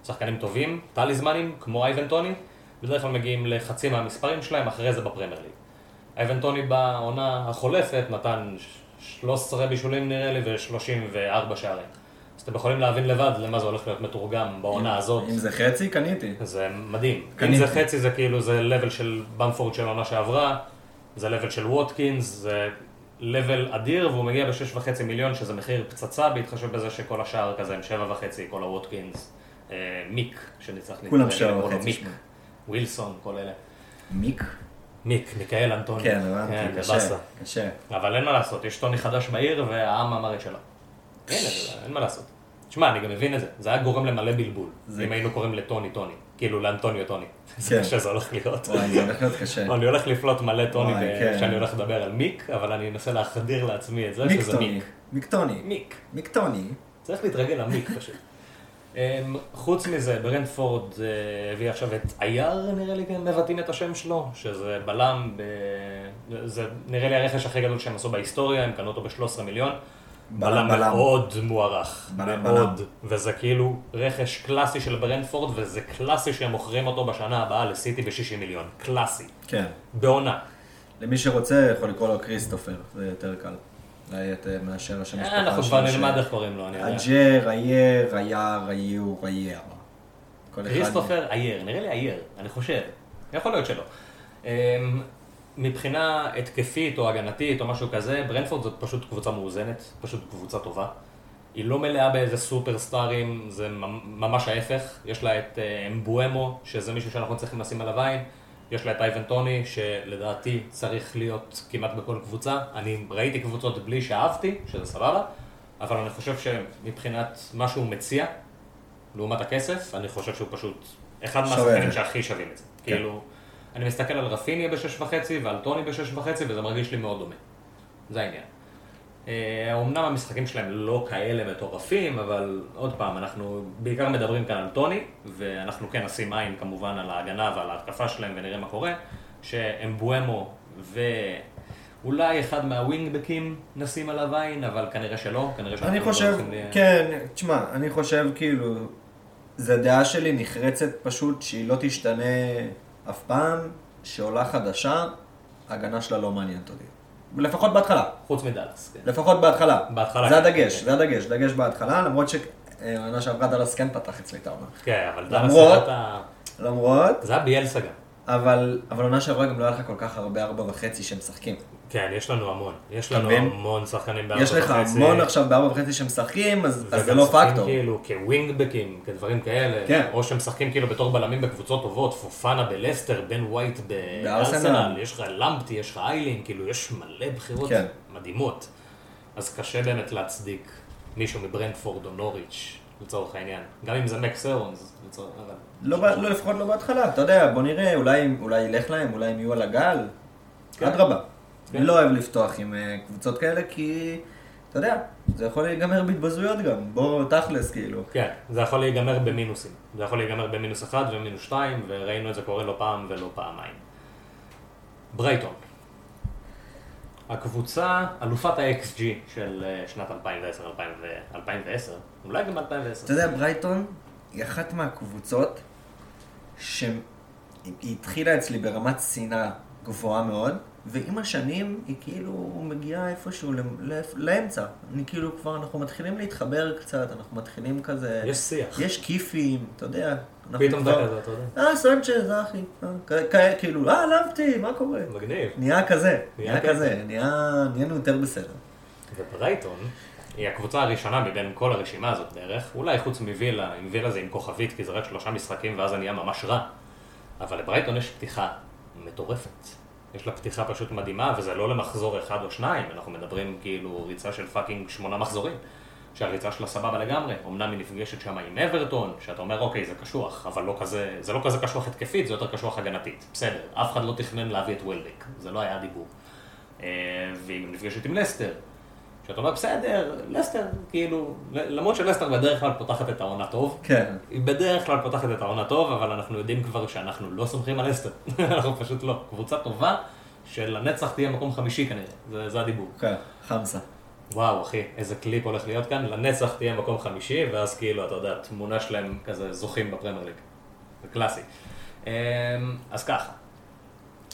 שחקנים טובים, טליזמנים, כמו אייבן טוני, בדרך כלל מגיעים לחצי מהמספרים שלהם, אחרי זה בפרמייר ליג. אייבן טוני בעונה החולפת נתן 13 בישולים נראה לי ו-34 שערים. אז אתם יכולים להבין לבד למה זה הולך להיות מתורגם בעונה הזאת. אם זה חצי, קניתי. זה מדהים. אם קניתי. זה חצי זה כאילו זה לבל של במפורד של העונה שעברה, זה לבל של ווטקינס, זה לבל אדיר והוא מגיע בשש וחצי מיליון שזה מחיר פצצה בהתחשב בזה שכל השאר כזה הם שבע וחצי, כל הווטקינס, אה, מיק כולם שבע קראו לו וחצי, מיק, שמונה. ווילסון, כל אלה. מיק? מיק, מיקאל אנטוני. כן, הבנתי, כן, קשה. קשה. אבל אין מה לעשות, יש טוני חדש בעיר והעם אמר את שלו. אין, אין מה לעשות. תשמע, אני גם מבין את זה, זה היה גורם למלא בלבול, זה- אם היינו קוראים לטוני טוני, כאילו לאנטוניו טוני. כן. זה קשה זה הולך להיות. וואי, זה הולך להיות קשה. אני הולך לפלוט מלא טוני כן. כשאני הולך לדבר על מיק, אבל אני אנסה להחדיר לעצמי את זה שזה מיקטוני. מיק. מיקטוני. מיק. מיקטוני. צריך להתרגל למיק פשוט. אמ, חוץ מזה, ברנדפורד אה, הביא עכשיו את אייר, נראה לי, כן, מבטאים את השם שלו, שזה בלם, ב... זה נראה לי הרכש הכי גדול שהם עשו בהיסטוריה, הם קנו אותו ב-13 מיליון. בלם, בלם בלם. מאוד מוערך, בלם, מאוד, וזה כאילו רכש קלאסי של ברנדפורד, וזה קלאסי שהם מוכרים אותו בשנה הבאה לסיטי ב-60 מיליון, קלאסי, כן. בעונה. למי שרוצה, יכול לקרוא לו כריסטופר, זה יותר קל. אולי את- מאשר השם אה, משפחה אנחנו כבר נלמד איך קוראים לו, אני יודע. אג'ר, אייר, אייר, איור, אייר. אחד- כריסטופר אייר, נראה לי אייר, אני חושב. יכול להיות שלא. מבחינה התקפית או הגנתית או משהו כזה, ברנטפורד זאת פשוט קבוצה מאוזנת, פשוט קבוצה טובה. היא לא מלאה באיזה סופרסטארים, זה ממ- ממש ההפך. יש לה את אה, אמבואמו, שזה מישהו שאנחנו צריכים לשים עליו עין. יש לה את אייבן טוני, שלדעתי צריך להיות כמעט בכל קבוצה. אני ראיתי קבוצות בלי שאהבתי, שזה סבבה, אבל אני חושב שמבחינת מה שהוא מציע, לעומת הכסף, אני חושב שהוא פשוט אחד מהשחקנים. שהכי שווים את זה. כן. כאילו, אני מסתכל על רפיניה בשש וחצי ועל טוני בשש וחצי, וזה מרגיש לי מאוד דומה. זה העניין. אה, אמנם המשחקים שלהם לא כאלה מטורפים, אבל עוד פעם, אנחנו בעיקר מדברים כאן על טוני, ואנחנו כן נשים עין כמובן על ההגנה ועל ההתקפה שלהם ונראה מה קורה, שאמבואמו ואולי אחד מהווינגבקים נשים עליו עין, אבל כנראה שלא, כנראה שאנחנו אני לא חושב, הולכים ל- כן, תשמע, אני חושב כאילו, זו דעה שלי נחרצת פשוט שהיא לא תשתנה אף פעם, שעולה חדשה, ההגנה שלה לא מעניינת אותי. לפחות בהתחלה. חוץ מדאלאס, כן. לפחות בהתחלה. בהתחלה, זה כן, הדגש, כן. זה הדגש, דגש בהתחלה, למרות אה, העונה שעברה דאלאס כן פתח אצלי את העונה. כן, אבל דאלאס למרות- ה- למרות, זה היה ביאלסה גם. אבל אבל עונה שעברה גם לא היה לך כל כך הרבה ארבע וחצי שהם משחקים. כן, יש לנו המון. יש לנו מבין? המון שחקנים בארבע יש לך וחצי. המון עכשיו בארבע וחצי שמשחקים, אז אז זה וגם לא משחקים פקטור. כאילו כווינגבקים, כדברים כאלה. כן. או שמשחקים כאילו בתור בלמים בקבוצות טובות, פופנה בלסטר, בן ווייט. בארסנל, יש לך למפטי, יש לך איילין, כאילו יש מלא בחירות כן. מדהימות. אז קשה באמת להצדיק מישהו מברנדפורד או נוריץ', לצורך העניין. גם אם זה מק סרונס, לצורך אבל... לא, ב- לא, לפחות לא בהתחלה, אתה יודע, בוא נראה, אולי, אולי ילך להם, אולי הם יהיו על הגל. כן. אדרבה. כן. אני לא אוהב לפתוח עם אה, קבוצות כאלה, כי, אתה יודע, זה יכול להיגמר בהתבזויות גם. בוא, תכלס, כאילו. כן, זה יכול להיגמר במינוסים. זה יכול להיגמר במינוס אחד ומינוס שתיים, וראינו את זה קורה לא פעם ולא פעמיים. ברייטון. הקבוצה, אלופת ה-XG של אה, שנת 2010, 2010, אולי גם 2010. אתה יודע, ברייטון היא אחת מהקבוצות שהיא התחילה אצלי ברמת שנאה גבוהה מאוד, ועם השנים היא כאילו מגיעה איפשהו לאמצע. אני כאילו כבר, אנחנו מתחילים להתחבר קצת, אנחנו מתחילים כזה... יש שיח. יש כיפים, אתה יודע. פתאום כבר- כזה, אתה יודע. אה, סנצ'ז, אחי. אה, כאילו, אה, למפטי, מה קורה? מגניב. נהיה כזה, נהיה כזה. נהיינו יותר בסדר. וברייטון היא הקבוצה הראשונה מבין כל הרשימה הזאת בערך, אולי חוץ מווילה, עם וילה זה עם כוכבית כי זה רק שלושה משחקים ואז זה נהיה ממש רע. אבל לברייטון יש פתיחה מטורפת. יש לה פתיחה פשוט מדהימה, וזה לא למחזור אחד או שניים, אנחנו מדברים כאילו ריצה של fucking שמונה מחזורים. שהריצה שלה סבבה לגמרי, אמנם היא נפגשת שם עם אברטון, שאתה אומר אוקיי זה קשוח, אבל לא כזה, זה לא כזה קשוח התקפית, זה יותר קשוח הגנתית. בסדר, אף אחד לא תכנן להביא את וולביק, זה לא היה הדיבור. אה, והיא נפגשת עם לסטר, שאתה אומר בסדר, לסטר, כאילו, למרות שלסטר בדרך כלל פותחת את העונה טוב, כן. היא בדרך כלל פותחת את העונה טוב, אבל אנחנו יודעים כבר שאנחנו לא סומכים על לסטר, (laughs) אנחנו פשוט לא. קבוצה טובה, שלנצח תהיה מקום חמישי כנראה, זה, זה הדיבור. כן, חמסה. וואו, אחי, איזה קליפ הולך להיות כאן, לנצח תהיה מקום חמישי, ואז כאילו, אתה יודע, תמונה שלהם כזה זוכים בפרמייר ליג. זה קלאסי. אמ, אז ככה,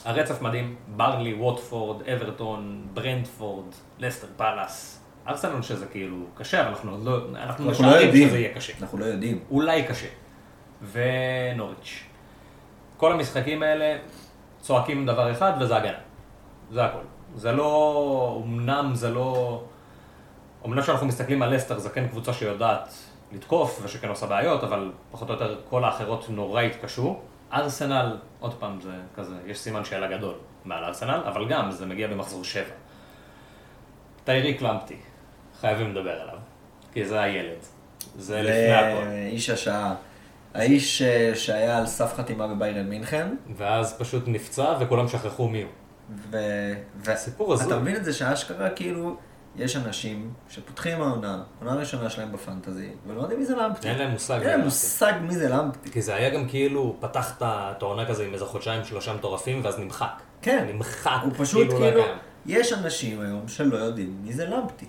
הרצף מדהים, ברנלי, ווטפורד, אברטון, ברנטפורד, לסטר פאלאס, ארסנל שזה כאילו קשה, אבל אנחנו עוד לא, אנחנו אנחנו לא יודעים. שזה יהיה קשה. אנחנו לא יודעים. אולי קשה. ונוריץ'. כל המשחקים האלה צועקים דבר אחד וזה הגנה. זה הכל. זה לא, אמנם זה לא, אמנם כשאנחנו מסתכלים על לסטר זה כן קבוצה שיודעת לתקוף ושכן עושה בעיות, אבל פחות או יותר כל האחרות נורא התקשו. ארסנל, עוד פעם זה כזה, יש סימן שאלה גדול מעל ארסנל, אבל גם זה מגיע במחזור שבע. טייריק למפטי, חייבים לדבר עליו, כי זה הילד. זה לפני הכל. איש השעה. האיש אה, שהיה על סף חתימה בביירן מינכן, ואז פשוט נפצע וכולם שכחו מי הוא. ו... ו... סיפור הזוי. אתה מבין את זה שאשכרה כאילו, יש אנשים שפותחים העונה, עונה ראשונה שלהם בפנטזי, ולא יודעים מי זה למפטי. אין להם מושג. אין להם. מושג מי זה למפטי. כי זה היה גם כאילו, פתחת את העונה כזה עם איזה חודשיים שלושה מטורפים, ואז נמחק. כן. נמחק. הוא פשוט כאילו, קיים. יש אנשים היום שלא יודעים מי זה למפטי.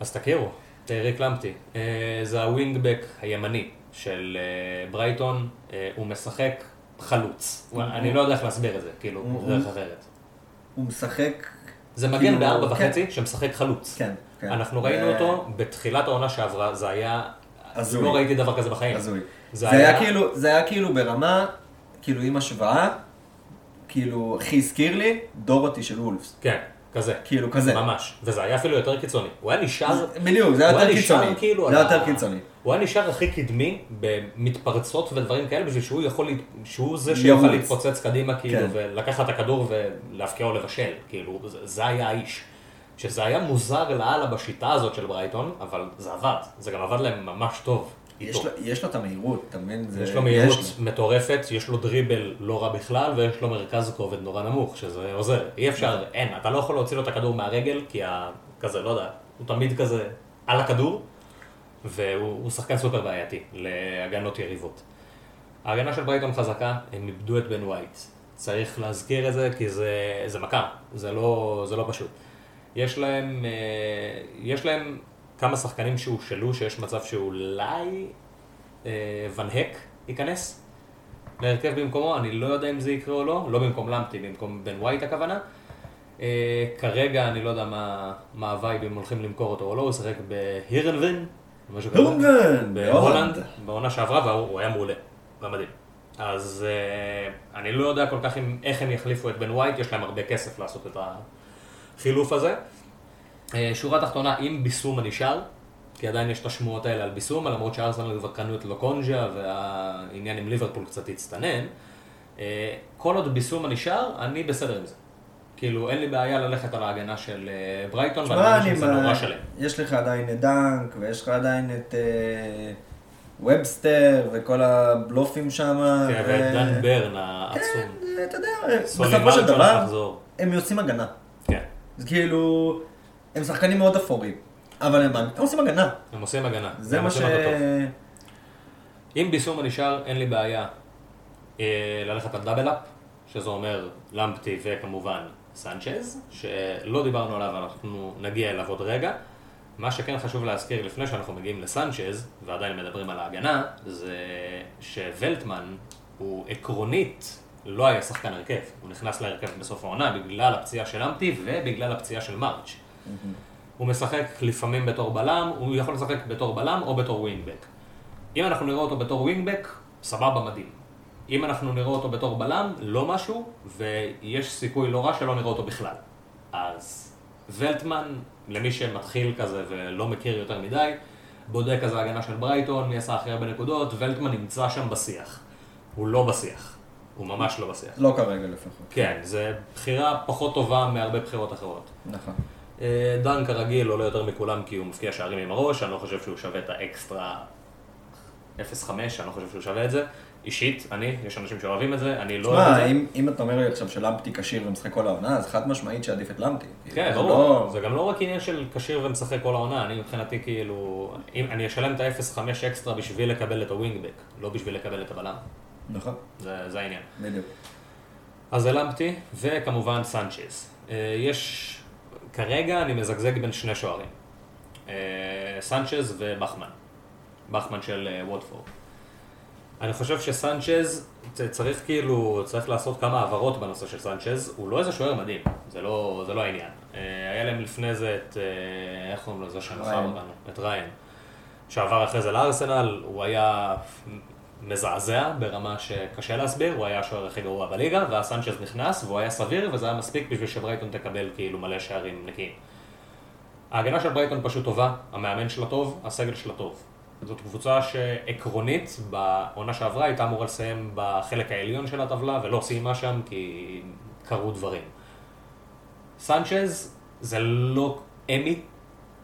אז תכירו, טייריק למפטי. אה, זה הווינגבק הימני של אה, ברייטון, אה, הוא משחק חלוץ. אני לא יודע איך להסביר את זה, כאילו, בדרך אחרת. הוא משחק... זה מגן כאילו, בארבע כן. וחצי שמשחק חלוץ. כן, כן. אנחנו ראינו ו- אותו בתחילת העונה שעברה, זה היה... הזוי. לא ראיתי דבר כזה בחיים. הזוי. זה זה היה- היה כאילו, זה היה כאילו ברמה, כאילו עם השוואה, כאילו, הכי הזכיר לי, דורותי של וולפס. כן, כזה. כאילו, כזה. ממש. וזה היה אפילו יותר קיצוני. הוא היה נשאר... בדיוק, זה היה הוא יותר נשאר קיצוני. כאילו זה היה יותר קיצוני. הוא היה נשאר הכי קדמי במתפרצות ודברים כאלה, בשביל שהוא יכול, שהוא זה. שיוכל להתפוצץ קדימה, כאילו, כן. ולקחת את הכדור ולהבקיע או לבשל, כאילו, זה, זה היה האיש. שזה היה מוזר לאללה בשיטה הזאת של ברייטון, אבל זה עבד, זה גם עבד להם ממש טוב. יש. לו- יש לו את המהירות, אתה מבין? זה- יש לו מהירות יש מטורפת, יש לו דריבל לא רע בכלל, ויש לו מרכז כובד נורא נמוך, שזה עוזר. אי אפשר, אין, אתה לא יכול להוציא לו את הכדור מהרגל, כי ה... כזה, לא יודע, הוא תמיד כזה על הכדור, והוא הוא שחקן סופר בעייתי להגנות יריבות. ההגנה של ברייטון חזקה, הם איבדו את בן ווייט. צריך להזכיר את זה, כי זה, זה מכה, זה לא, זה לא פשוט. יש להם, אה, יש להם כמה שחקנים שהושאלו, שיש מצב שאולי אה, ואן הק ייכנס להרכב במקומו, אני לא יודע אם זה יקרה או לא, לא במקום למפטי, במקום בן ווייט הכוונה. אה, כרגע אני לא יודע מה, מה ה vibe, אם הולכים למכור אותו או לא, הוא שיחק בהירנביין, הונגרן, בהולנד, בעונה שעברה, והוא היה מעולה. היה מדהים. אז אה, אני לא יודע כל כך אם- איך הם יחליפו את בן ווייט, יש להם הרבה כסף לעשות את החילוף הזה. אה, שורה תחתונה, אם ביסומה נשאר, כי עדיין יש את השמועות האלה על ביסומה, למרות שארסנל כבר קנו את לוקונג'ה והעניין עם ליברפול קצת הצטנן. אה, כל עוד ביסומה נשאר, אני בסדר עם זה. כאילו, אין לי בעיה ללכת על ההגנה של אה, ברייטון, ואני חושב שזה נורא שלם. יש לך עדיין את דנק, ויש לך עדיין את אה, ובסטר, וכל הבלופים שם. כן, ואת דן ברן העצום. כן, אתה יודע, בסופו של דבר. הם עושים הגנה. כן. זה כאילו, הם שחקנים מאוד אפורים, אבל הם עושים הגנה. הם עושים הגנה. זה מה ש... אם ביסומה נשאר, אין לי בעיה אה, ללכת על דאבל אפ, שזה אומר למפטי וכמובן סנצ'ז, שלא דיברנו עליו, אנחנו נגיע אליו עוד רגע. מה שכן חשוב להזכיר לפני שאנחנו מגיעים לסנצ'ז, ועדיין מדברים על ההגנה, זה שוולטמן הוא עקרונית לא היה שחקן הרכב. הוא נכנס להרכב בסוף העונה בגלל הפציעה של למפטי ובגלל הפציעה של מרץ'. הוא משחק לפעמים בתור בלם, הוא יכול לשחק בתור בלם או בתור ווינגבק. אם אנחנו נראה אותו בתור wingback, סבבה מדהים. אם אנחנו נראה אותו בתור בלם, לא משהו, ויש סיכוי לא רע שלא נראה אותו בכלל. אז ולטמן, למי שמתחיל כזה ולא מכיר יותר מדי, בודק כזה הגנה של ברייטון, מי עשה הכי הרבה נקודות, ולטמן נמצא שם בשיח. הוא לא בשיח. הוא ממש לא בשיח. לא כרגע לפחות. כן, זו בחירה פחות טובה מהרבה בחירות אחרות. נכון. אה, דאנק כרגיל עולה יותר מכולם כי הוא מפקיע שערים עם הראש, אני לא חושב שהוא שווה את האקסטרה 0.5, אני לא חושב שהוא שווה את זה. אישית, אני, יש אנשים שאוהבים את זה, אני לא אוהב את זה. אם, אם אתה אומר לי עכשיו שלמפטי כשיר ומשחק כל העונה, אז חד משמעית שעדיף את למפטי. כן, זה ברור, לא- זה גם לא רק עניין של כשיר ומשחק כל העונה, אני מבחינתי כאילו, אם אני אשלם את ה-0.5 אקסטרה בשביל לקבל את הווינגבק, לא בשביל לקבל את הבלם, נכון, זה, זה העניין. בדיוק. אז אלמפטי, וכמובן סנצ'ז. אה, יש, כרגע אני מזגזג בין שני שוערים. אה, סנצ'ז ובחמן. בחמן של אה, וודפורד. אני חושב שסנצ'ז, צריך כאילו, צריך לעשות כמה הבהרות בנושא של סנצ'ז. הוא לא איזה שוער מדהים, זה לא, זה לא העניין. אה, היה להם לפני זה את, אה, איך קוראים לו, זה שמכר. אותנו, את ריין. שעבר אחרי זה לארסנל, הוא היה מזעזע ברמה שקשה להסביר, הוא היה השוער הכי גרוע בליגה, ואז סנצ'ז נכנס, והוא היה סביר, וזה היה מספיק בשביל שברייטון תקבל כאילו מלא שערים נקיים. ההגנה של ברייטון פשוט טובה, המאמן שלה טוב, הסגל שלה טוב. זאת קבוצה שעקרונית, בעונה שעברה הייתה אמורה לסיים בחלק העליון של הטבלה, ולא סיימה שם כי קרו דברים. סנצ'ז זה לא אמי,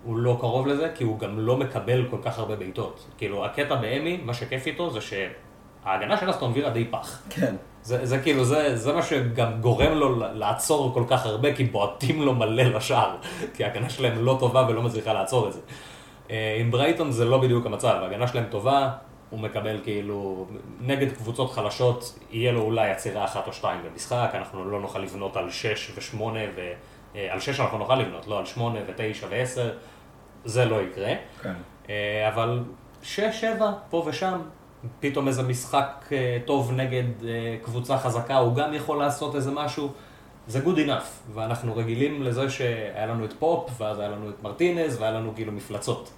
הוא לא קרוב לזה, כי הוא גם לא מקבל כל כך הרבה בעיטות. כאילו, הקטע באמי, מה שכיף איתו זה שההגנה של אסטון וילה די פח. כן. זה, זה כאילו, זה, זה מה שגם גורם לו לעצור כל כך הרבה, כי בועטים לו מלא לשער. כי ההגנה שלהם לא טובה ולא מצליחה לעצור את זה. אה, עם ברייטון זה לא בדיוק המצב, ההגנה שלהם טובה, הוא מקבל כאילו, נגד קבוצות חלשות, יהיה לו אולי עצירה אחת או שתיים במשחק, אנחנו לא נוכל לבנות על שש ושמונה, ו... אה, על שש אנחנו נוכל לבנות, לא על שמונה ותשע ועשר, זה לא יקרה. כן. אה, אבל שש, שבע, פה ושם, פתאום איזה משחק טוב נגד קבוצה חזקה, הוא גם יכול לעשות איזה משהו, זה good enough. ואנחנו רגילים לזה שהיה לנו את פופ, ואז היה לנו את מרטינז, והיה לנו כאילו מפלצות.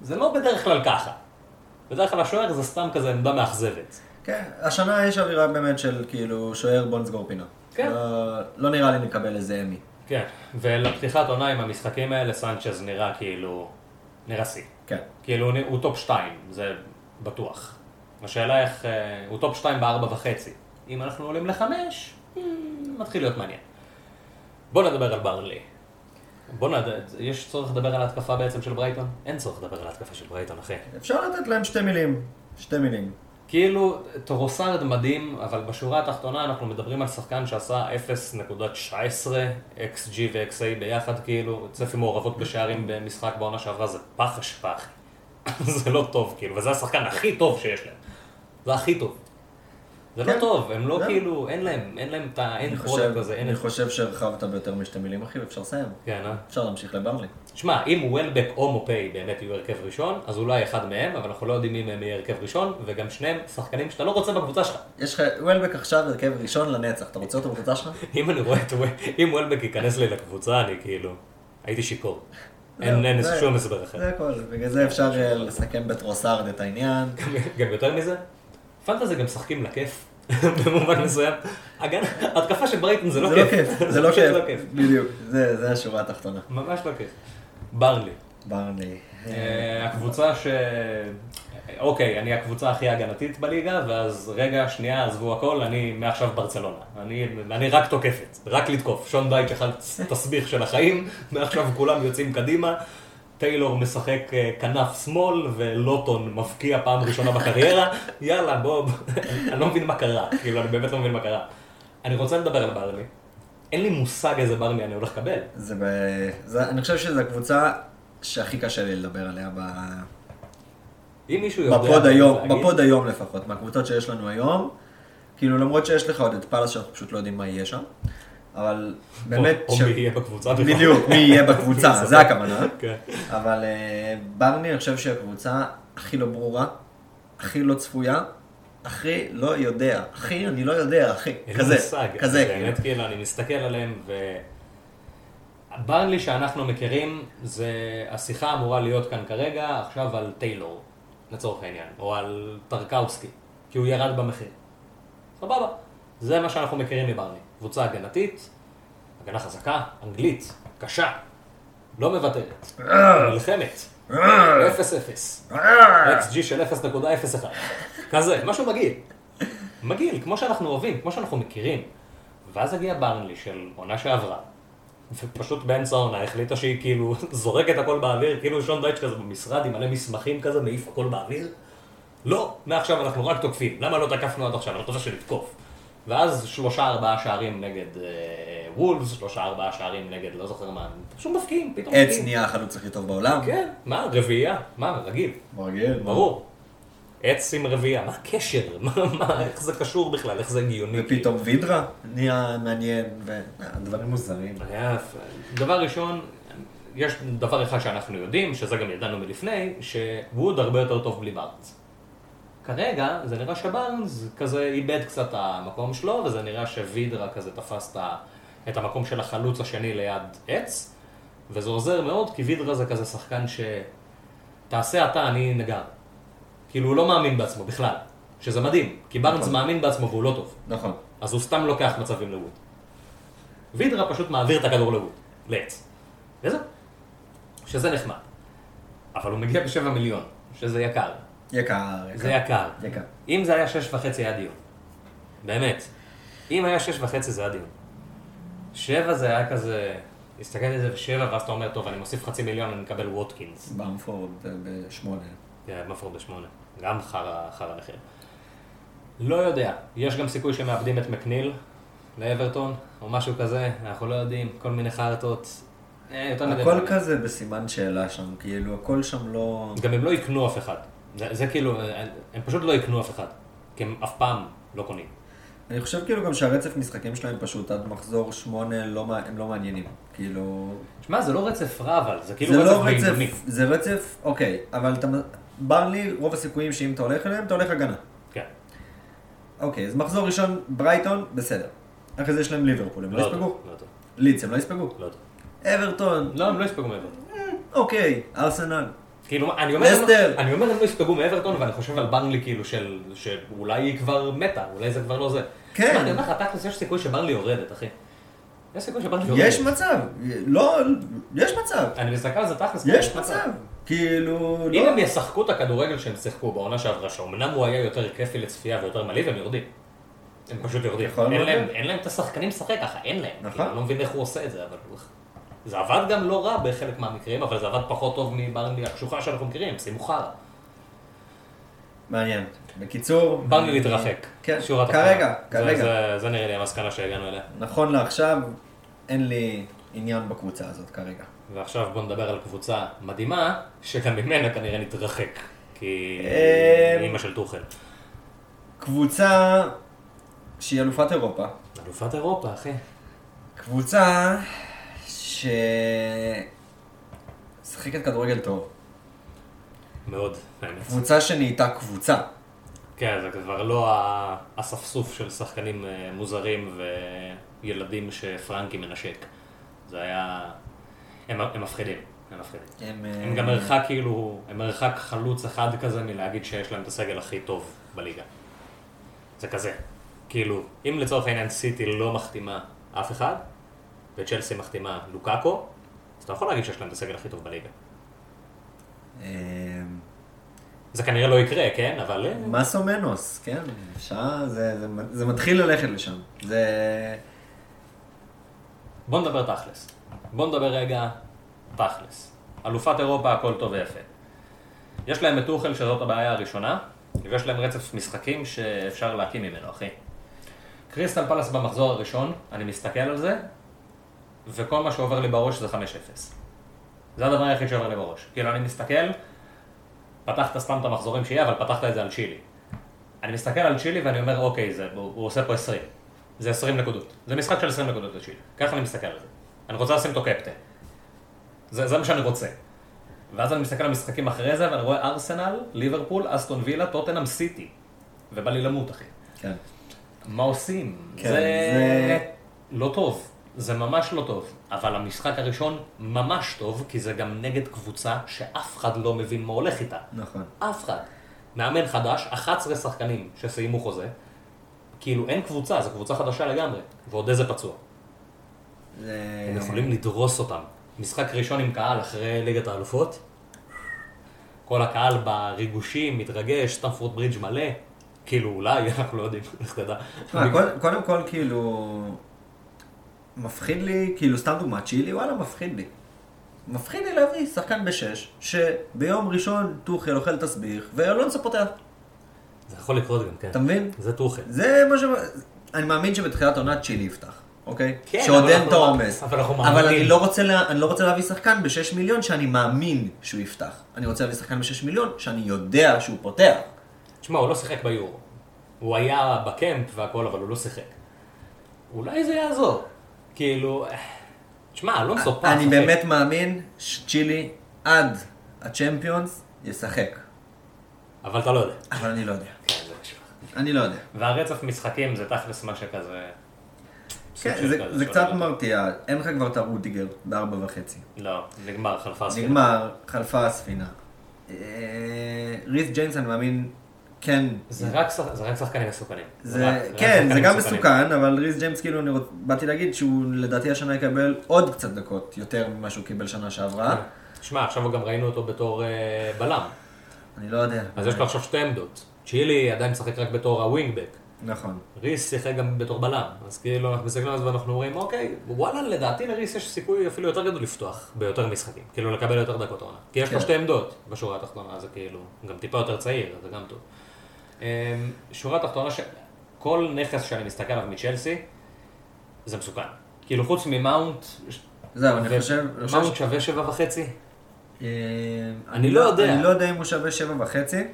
זה לא בדרך כלל ככה. בדרך כלל השוער זה סתם כזה עמדה מאכזבת. כן, השנה יש אווירה באמת של כאילו שוער בוא נסגור פינה. כן. לא, לא נראה לי נקבל איזה אמי. כן, ולפתיחת עונה עם המשחקים האלה, סנצ'ז נראה כאילו, נראה שיא. כן. כאילו, הוא- top 2, זה בטוח. השאלה איך, אה, הוא top 2 בארבע וחצי. אם אנחנו עולים לחמש, hmm, מתחיל להיות מעניין. בוא נדבר על ברנלי. בוא נד... יש צורך לדבר על ההתקפה בעצם של ברייטון? אין צורך לדבר על ההתקפה של ברייטון, אחי. אפשר לתת להם שתי מילים. שתי מילים. כאילו, טורוסארד מדהים, אבל בשורה התחתונה אנחנו מדברים על שחקן שעשה 0.19 XG ו-XA ביחד, כאילו, צפי מעורבות בשערים במשחק בעונה שעברה זה פח אשפה, אחי. (laughs) זה לא טוב, כאילו, וזה השחקן הכי טוב שיש להם. זה הכי טוב. זה לא כן. טוב, הם לא לא. כאילו, אין להם, אין להם את ה... end product הזה, אין אני. חושב שהרחבת ביותר משתי מילים, אחי, ואפשר לסיים. כן, אה? אפשר להמשיך לברנלי. שמע, אם וולבק או מופי באמת יהיו הרכב ראשון, אז אולי אחד מהם, אבל אנחנו לא יודעים מי מהם יהיה הרכב ראשון, וגם שניהם שחקנים שאתה לא רוצה בקבוצה שלך. יש לך, וולבק עכשיו הרכב ראשון לנצח, אתה רוצה אותו בקבוצה שלך? (laughs) אם אני רואה את וול, אם וולבק ייכנס לי לקבוצה, אני כאילו, הייתי שיכור. אין שום הסבר אחר. זה הכל, בגלל זה אפשר אה, לסכם בטרוסארד את העניין. (laughs) גם יותר מזה, פנטזי גם משחקים לכיף, (laughs) במובן מסוים. התקפה של ברייטון זה לא זה לא כיף. כיף, (laughs) זה לא כיף, בדיוק, זה השורה התחתונה. ממש לא כיף. ברלי. ברני. אה, הקבוצה ש... אוקיי, אני הקבוצה הכי הגנתית בליגה, ואז רגע, שנייה, עזבו הכל, אני מעכשיו ברצלונה. אני, אני רק תוקפת, רק לתקוף. שון דייץ' אכל תסביך של החיים, (laughs) מעכשיו כולם יוצאים קדימה. טיילור משחק אה, כנף שמאל, ולוטון מבקיע פעם ראשונה בקריירה. (laughs) יאללה, בוא, אני לא מבין מה קרה, כאילו, אני באמת לא מבין מה קרה. אני רוצה לדבר על ברלי. אין לי מושג איזה ברלי אני הולך לקבל. זה ב... זה, אני חושב שזו הקבוצה שהכי קשה לי לדבר עליה ב... אם מישהו יודע... בפוד היום, להגיד- בפוד היום לפחות, מהקבוצות שיש לנו היום, כאילו למרות שיש לך עוד את פאלאס שאנחנו פשוט לא יודעים מה יהיה שם, אבל באמת, או ש- מי יהיה בקבוצה בכלל. בדיוק, מי יהיה בקבוצה, (laughs) זה הכוונה, כן. אבל אה, ברני אני חושב שהיא הקבוצה הכי לא ברורה, הכי לא צפויה, הכי לא יודע, הכי אני לא יודע, אחי, כזה, מושג. כזה, באמת, כאילו. אני מסתכל עליהם, ו... ברנלי שאנחנו מכירים, זה... השיחה אמורה להיות כאן כרגע, עכשיו על טיילור, לצורך העניין, או על טרקאוסקי, כי הוא ירד במחיר. סבבה. זה מה שאנחנו מכירים מברני. קבוצה הגנתית, הגנה חזקה, אנגלית, קשה, לא מוותרת, נלחמת, 0-0. XG של 0.01. כזה, משהו מגעיל. מגעיל, כמו שאנחנו אוהבים, כמו שאנחנו מכירים. ואז הגיע ברנלי של עונה שעברה, ופשוט באמצע העונה החליטה שהיא כאילו (laughs) זורקת הכל באוויר, כאילו שון דייץ' כזה במשרד עם מלא מסמכים כזה, מעיף הכל באוויר. לא, מעכשיו אנחנו רק תוקפים, למה לא תקפנו עד עכשיו? אני רוצה שנתקוף. ואז שלושה ארבעה שערים נגד אה, וולפס, שלושה ארבעה שערים נגד לא זוכר מה, פשוט מפקיעים, פתאום עץ מפקיעים. נהיה החלוץ הכי טוב בעולם. כן, מה, רביעייה? מה, רגיל. מרגיל, ברור. עץ עם רביעייה, מה הקשר? (laughs) מה, מה, איך זה קשור בכלל? איך זה הגיוני? ופתאום וידרה נהיה מעניין, ודברים מוזרים. דבר ראשון, יש דבר אחד שאנחנו יודעים, שזה גם ידענו מלפני, שווד הרבה יותר טוב בלי בארנס. כרגע, זה נראה שבארנס כזה איבד קצת את המקום שלו, וזה נראה שווידרה כזה תפס את המקום של החלוץ השני ליד עץ, וזה עוזר מאוד, כי וידרה זה כזה שחקן ש... תעשה אתה, אני נגר. כאילו, הוא לא מאמין בעצמו בכלל, שזה מדהים, כי בארנס נכון. מאמין בעצמו והוא לא טוב. נכון. אז הוא סתם לוקח מצבים לווד. וידרה פשוט מעביר את הכדור לווד, לעץ. וזהו. שזה נחמד. אבל הוא מגיע בשבע מיליון, שזה יקר. יקר, זה יקר. יקר. אם זה היה שש וחצי היה דיון. באמת. אם היה שש וחצי זה היה דיון. שבע זה היה כזה... הסתכלתי על זה בשבע, ואז אתה אומר, טוב, אני מוסיף חצי מיליון, אני מקבל ווטקינס. במפורד בשמונה. כן, מפור בשמונה. גם חרא חרא מחיר. לא יודע, יש גם סיכוי שהם מאבדים את מקניל לאברטון, או משהו כזה, אנחנו לא יודעים, כל מיני חרטות. אה, הכל. כזה בסימן שאלה שם, כאילו, הכל שם לא... גם הם לא יקנו אף אחד. זה, זה כאילו, הם הם פשוט לא יקנו אף אחד. כי הם אף פעם לא קונים. אני חושב כאילו גם שהרצף משחקים שלהם פשוט עד מחזור שמונה לא, הם לא מעניינים. כאילו... שמע, זה לא רצף רע, אבל זה כאילו זה רצף לא בינוני. רצף, זה רצף, אוקיי, אבל אתה... ברלי, רוב הסיכויים שאם אתה הולך אליהם, אתה הולך הגנה. כן. אוקיי, אז מחזור ראשון, ברייטון, בסדר. אחרי זה יש להם ליברפול, הם לא לא יספגו? לא. לידס, הם לא יספגו? לא. אברטון, לא, הם לא יספגו מאברטון. אוקיי, ארסנל. כאילו, אני אומר, לסטר. אני אומר הם לא יספגו מאברטון, ואני חושב על ברנלי כאילו של, שאולי היא כבר מתה, אולי זה כבר לא זה. כן. אני אומר לך, תכלס יש סיכוי שברנלי יורדת, אחי. יש סיכוי שברנלי יורדת. יש מצב, לא, יש מצב, אני מסתכל על זה תכלס. יש כן, מצב. כאילו, אם לא... הם ישחקו את הכדורגל שהם שיחקו בעונה שעברה, שאומנם הוא היה יותר כיפי לצפייה ויותר מלהיב, הם יורדים. הם פשוט יורדים. אין להם, להיות. אין להם את השחקנים לשחק ככה, אין להם. נכון. כאילו, אני לא מבין איך הוא עושה את זה, אבל. זה עבד גם לא רע בחלק מהמקרים, אבל זה עבד פחות טוב מברנלי הקשוחה שאנחנו מכירים, שימו חרא. מעניין. בקיצור... ברנלי להתרחק. כן, תחתונה. כרגע, זה- כרגע. זה- זה נראה לי המסקנה שהגענו אליה. נכון לעכשיו, אין לי עניין בקבוצה הזאת כרגע. ועכשיו בוא נדבר על קבוצה מדהימה, שגם ממנה כנראה נתרחק. כי... אה, אימא של טוחל. קבוצה שהיא אלופת אירופה. אלופת אירופה, אחי. קבוצה ש... משחקת כדורגל טוב. מאוד, האמת. קבוצה שנהייתה קבוצה. כן, זה כבר לא האספסוף של שחקנים אה, מוזרים וילדים שפרנקי מנשק. זה היה... הם, הם מפחידים. הם מפחידים. הם, הם אה, גם מרחק כאילו, הם מרחק חלוץ אחד כזה מלהגיד שיש להם את הסגל הכי טוב בליגה. זה כזה. כאילו, אם לצורך העניין סיטי לא מחתימה אף אחד, וצ'לסי מחתימה לוקאקו, אז אתה יכול להגיד שיש להם את הסגל הכי טוב בליגה. אה, זה כנראה לא יקרה, כן? אבל... אה, מסו מנוס, כן, אפשר, זה, זה, זה מתחיל ללכת לשם. זה... בוא נדבר תכלס. בוא נדבר רגע תכלס. אלופת אירופה, הכל טוב ויפה. יש להם את טוחל שזאת הבעיה הראשונה, ויש להם רצף משחקים שאפשר להקים ממנו, אחי. קריסטל פלס במחזור הראשון, אני מסתכל על זה, וכל מה שעובר לי בראש זה 5-0. זה הדבר היחיד שעובר לי בראש. כאילו, אני מסתכל, פתחת סתם את המחזורים שיהיה, אבל פתחת את זה על צ'ילי. אני מסתכל על צ'ילי ואני אומר, אוקיי, זה, הוא, הוא עושה פה 20. זה 20 נקודות. זה משחק של 20 נקודות לצ'ילי. ככה אני מסתכל על זה. אני רוצה לשים אותו קפטן. זה, זה מה שאני רוצה. ואז אני מסתכל על המשחקים אחרי זה, ואני רואה ארסנל, ליברפול, אסטון וילה, טוטנאם, סיטי. ובא לי למות, אחי. כן. מה עושים? כן, זה... זה- לא טוב. זה ממש לא טוב. אבל המשחק הראשון ממש טוב, כי זה גם נגד קבוצה שאף אחד לא מבין מה הולך איתה. נכון. אף אחד. מאמן חדש, 11 שחקנים שסיימו חוזה. כאילו אין קבוצה, זו קבוצה חדשה לגמרי. ועוד איזה פצוע. זה... הם יכולים לדרוס אותם. משחק ראשון עם קהל אחרי ליגת האלופות. כל הקהל בריגושים, מתרגש, סטמפורד ברידג' מלא. כאילו אולי, (laughs) אנחנו לא יודעים, לך תדע. קודם כל, כאילו, מפחיד לי, כאילו, סתם דוגמא, צ'ילי, וואלה, מפחיד לי. מפחיד לי להביא שחקן בשש, שביום ראשון טוחל אוכל תסביך, ואלונסו פותח. זה יכול לקרות גם, כן. אתה מבין? זה טוחל. זה מה ש... אני מאמין שבתחילת העונה צ'ילי יפתח, אוקיי? כן, שעוד אבל אין את העומס. אבל אנחנו אבל מאמינים. אני לא רוצה לה- אני לא רוצה להביא שחקן בשש מיליון שאני מאמין שהוא יפתח. אני רוצה להביא שחקן בשש מיליון שאני יודע שהוא פותח. תשמע, הוא לא שיחק ביורו. הוא היה בקמפ והכל, אבל הוא לא שיחק. אולי זה יעזור. כאילו, תשמע, אלונסו פעם. אני באמת מאמין שצ'ילי עד הצ'מפיונס ישחק. אבל אתה לא יודע. אבל אני לא יודע. כן, קשור. אני לא יודע. והרצף משחקים זה תכלס מה שכזה... כן, זה- זה קצת מרתיע. אין לך כבר את הרודיגר בארבע וחצי. לא, נגמר, חלפה הספינה. נגמר, חלפה הספינה. אה, ריס ג'יימס, אני מאמין, כן. זה רק זה רק שחקנים מסוכנים. זה, רק- רק כן, זה שחקנים גם מסוכנים. מסוכן, אבל ריס ג'יימס, כאילו, אני רוצ... באתי להגיד שהוא לדעתי השנה יקבל עוד קצת דקות, יותר ממה שהוא קיבל שנה שעברה. שמע, עכשיו גם ראינו אותו בתור אה, בלם. אני לא יודע. אז יש לו עכשיו שתי עמדות. צ'ילי עדיין משחק רק בתור ה wingback. נכון. ריס שיחק גם בתור בלם. אז כאילו אנחנו מסתכלים על זה ואנחנו אומרים, אוקיי, וואלה, לדעתי לריס יש סיכוי אפילו יותר גדול לפתוח ביותר משחקים. כאילו לקבל יותר דקות עונה. כי יש לו כן. שתי עמדות בשורה התחתונה, זה כאילו, גם טיפה יותר צעיר, זה גם טוב. אמ, שורה תחתונה, ש... כל נכס שאני מסתכל עליו מצ'לסי, זה מסוכן. כאילו חוץ ממאונט, זהו, אני חושב... מאונט שווה שבע וחצי? אה, אני לא יודע. אני לא יודע אם הוא שווה שבע וחצי,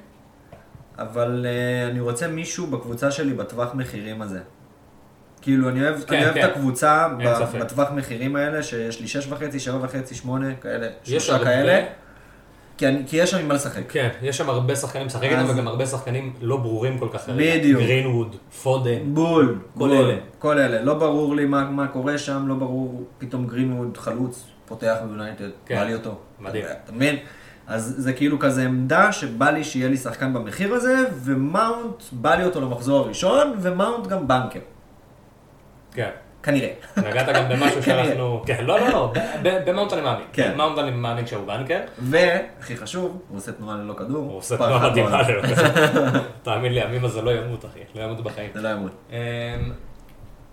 אבל אה, אני רוצה מישהו בקבוצה שלי בטווח מחירים הזה. כאילו, אני אוהב, כן, אני אוהב כן. את הקבוצה ב-. בטווח מחירים האלה, שיש לי שש וחצי, שבע וחצי, שמונה, כאלה, יש שלושה כאלה, כי, אני, כי יש שם עם מה לשחק. כן, יש שם הרבה שחקנים לשחק איתם, אז- וגם הרבה שחקנים לא ברורים כל כך. בדיוק. גרינווד, פודן. בול, כל בול, אלה. כל אלה. לא ברור לי מה, מה קורה שם, לא ברור פתאום גרינווד חלוץ, פותח ביונייטד, כן. בא לי אותו. מדהים. אתה מבין? אז זה כאילו כזה עמדה שבא לי שיהיה לי שחקן במחיר הזה, ומאונט, בא לי אותו למחזור הראשון, ומאונט גם banker. כן. כנראה. נגעת גם במשהו. (laughs) שאנחנו... כן, לא, לא, לא, במאונט אני מאמין. כן. במאונט אני מאמין שהוא banker. והכי חשוב, הוא עושה תנועה ללא כדור. הוא עושה תנועה מדהימה בעונה. לו. (laughs) תאמין לי, המים הזה לא ימות, אחי. לא ימות בחיים. זה לא ימות. אמ,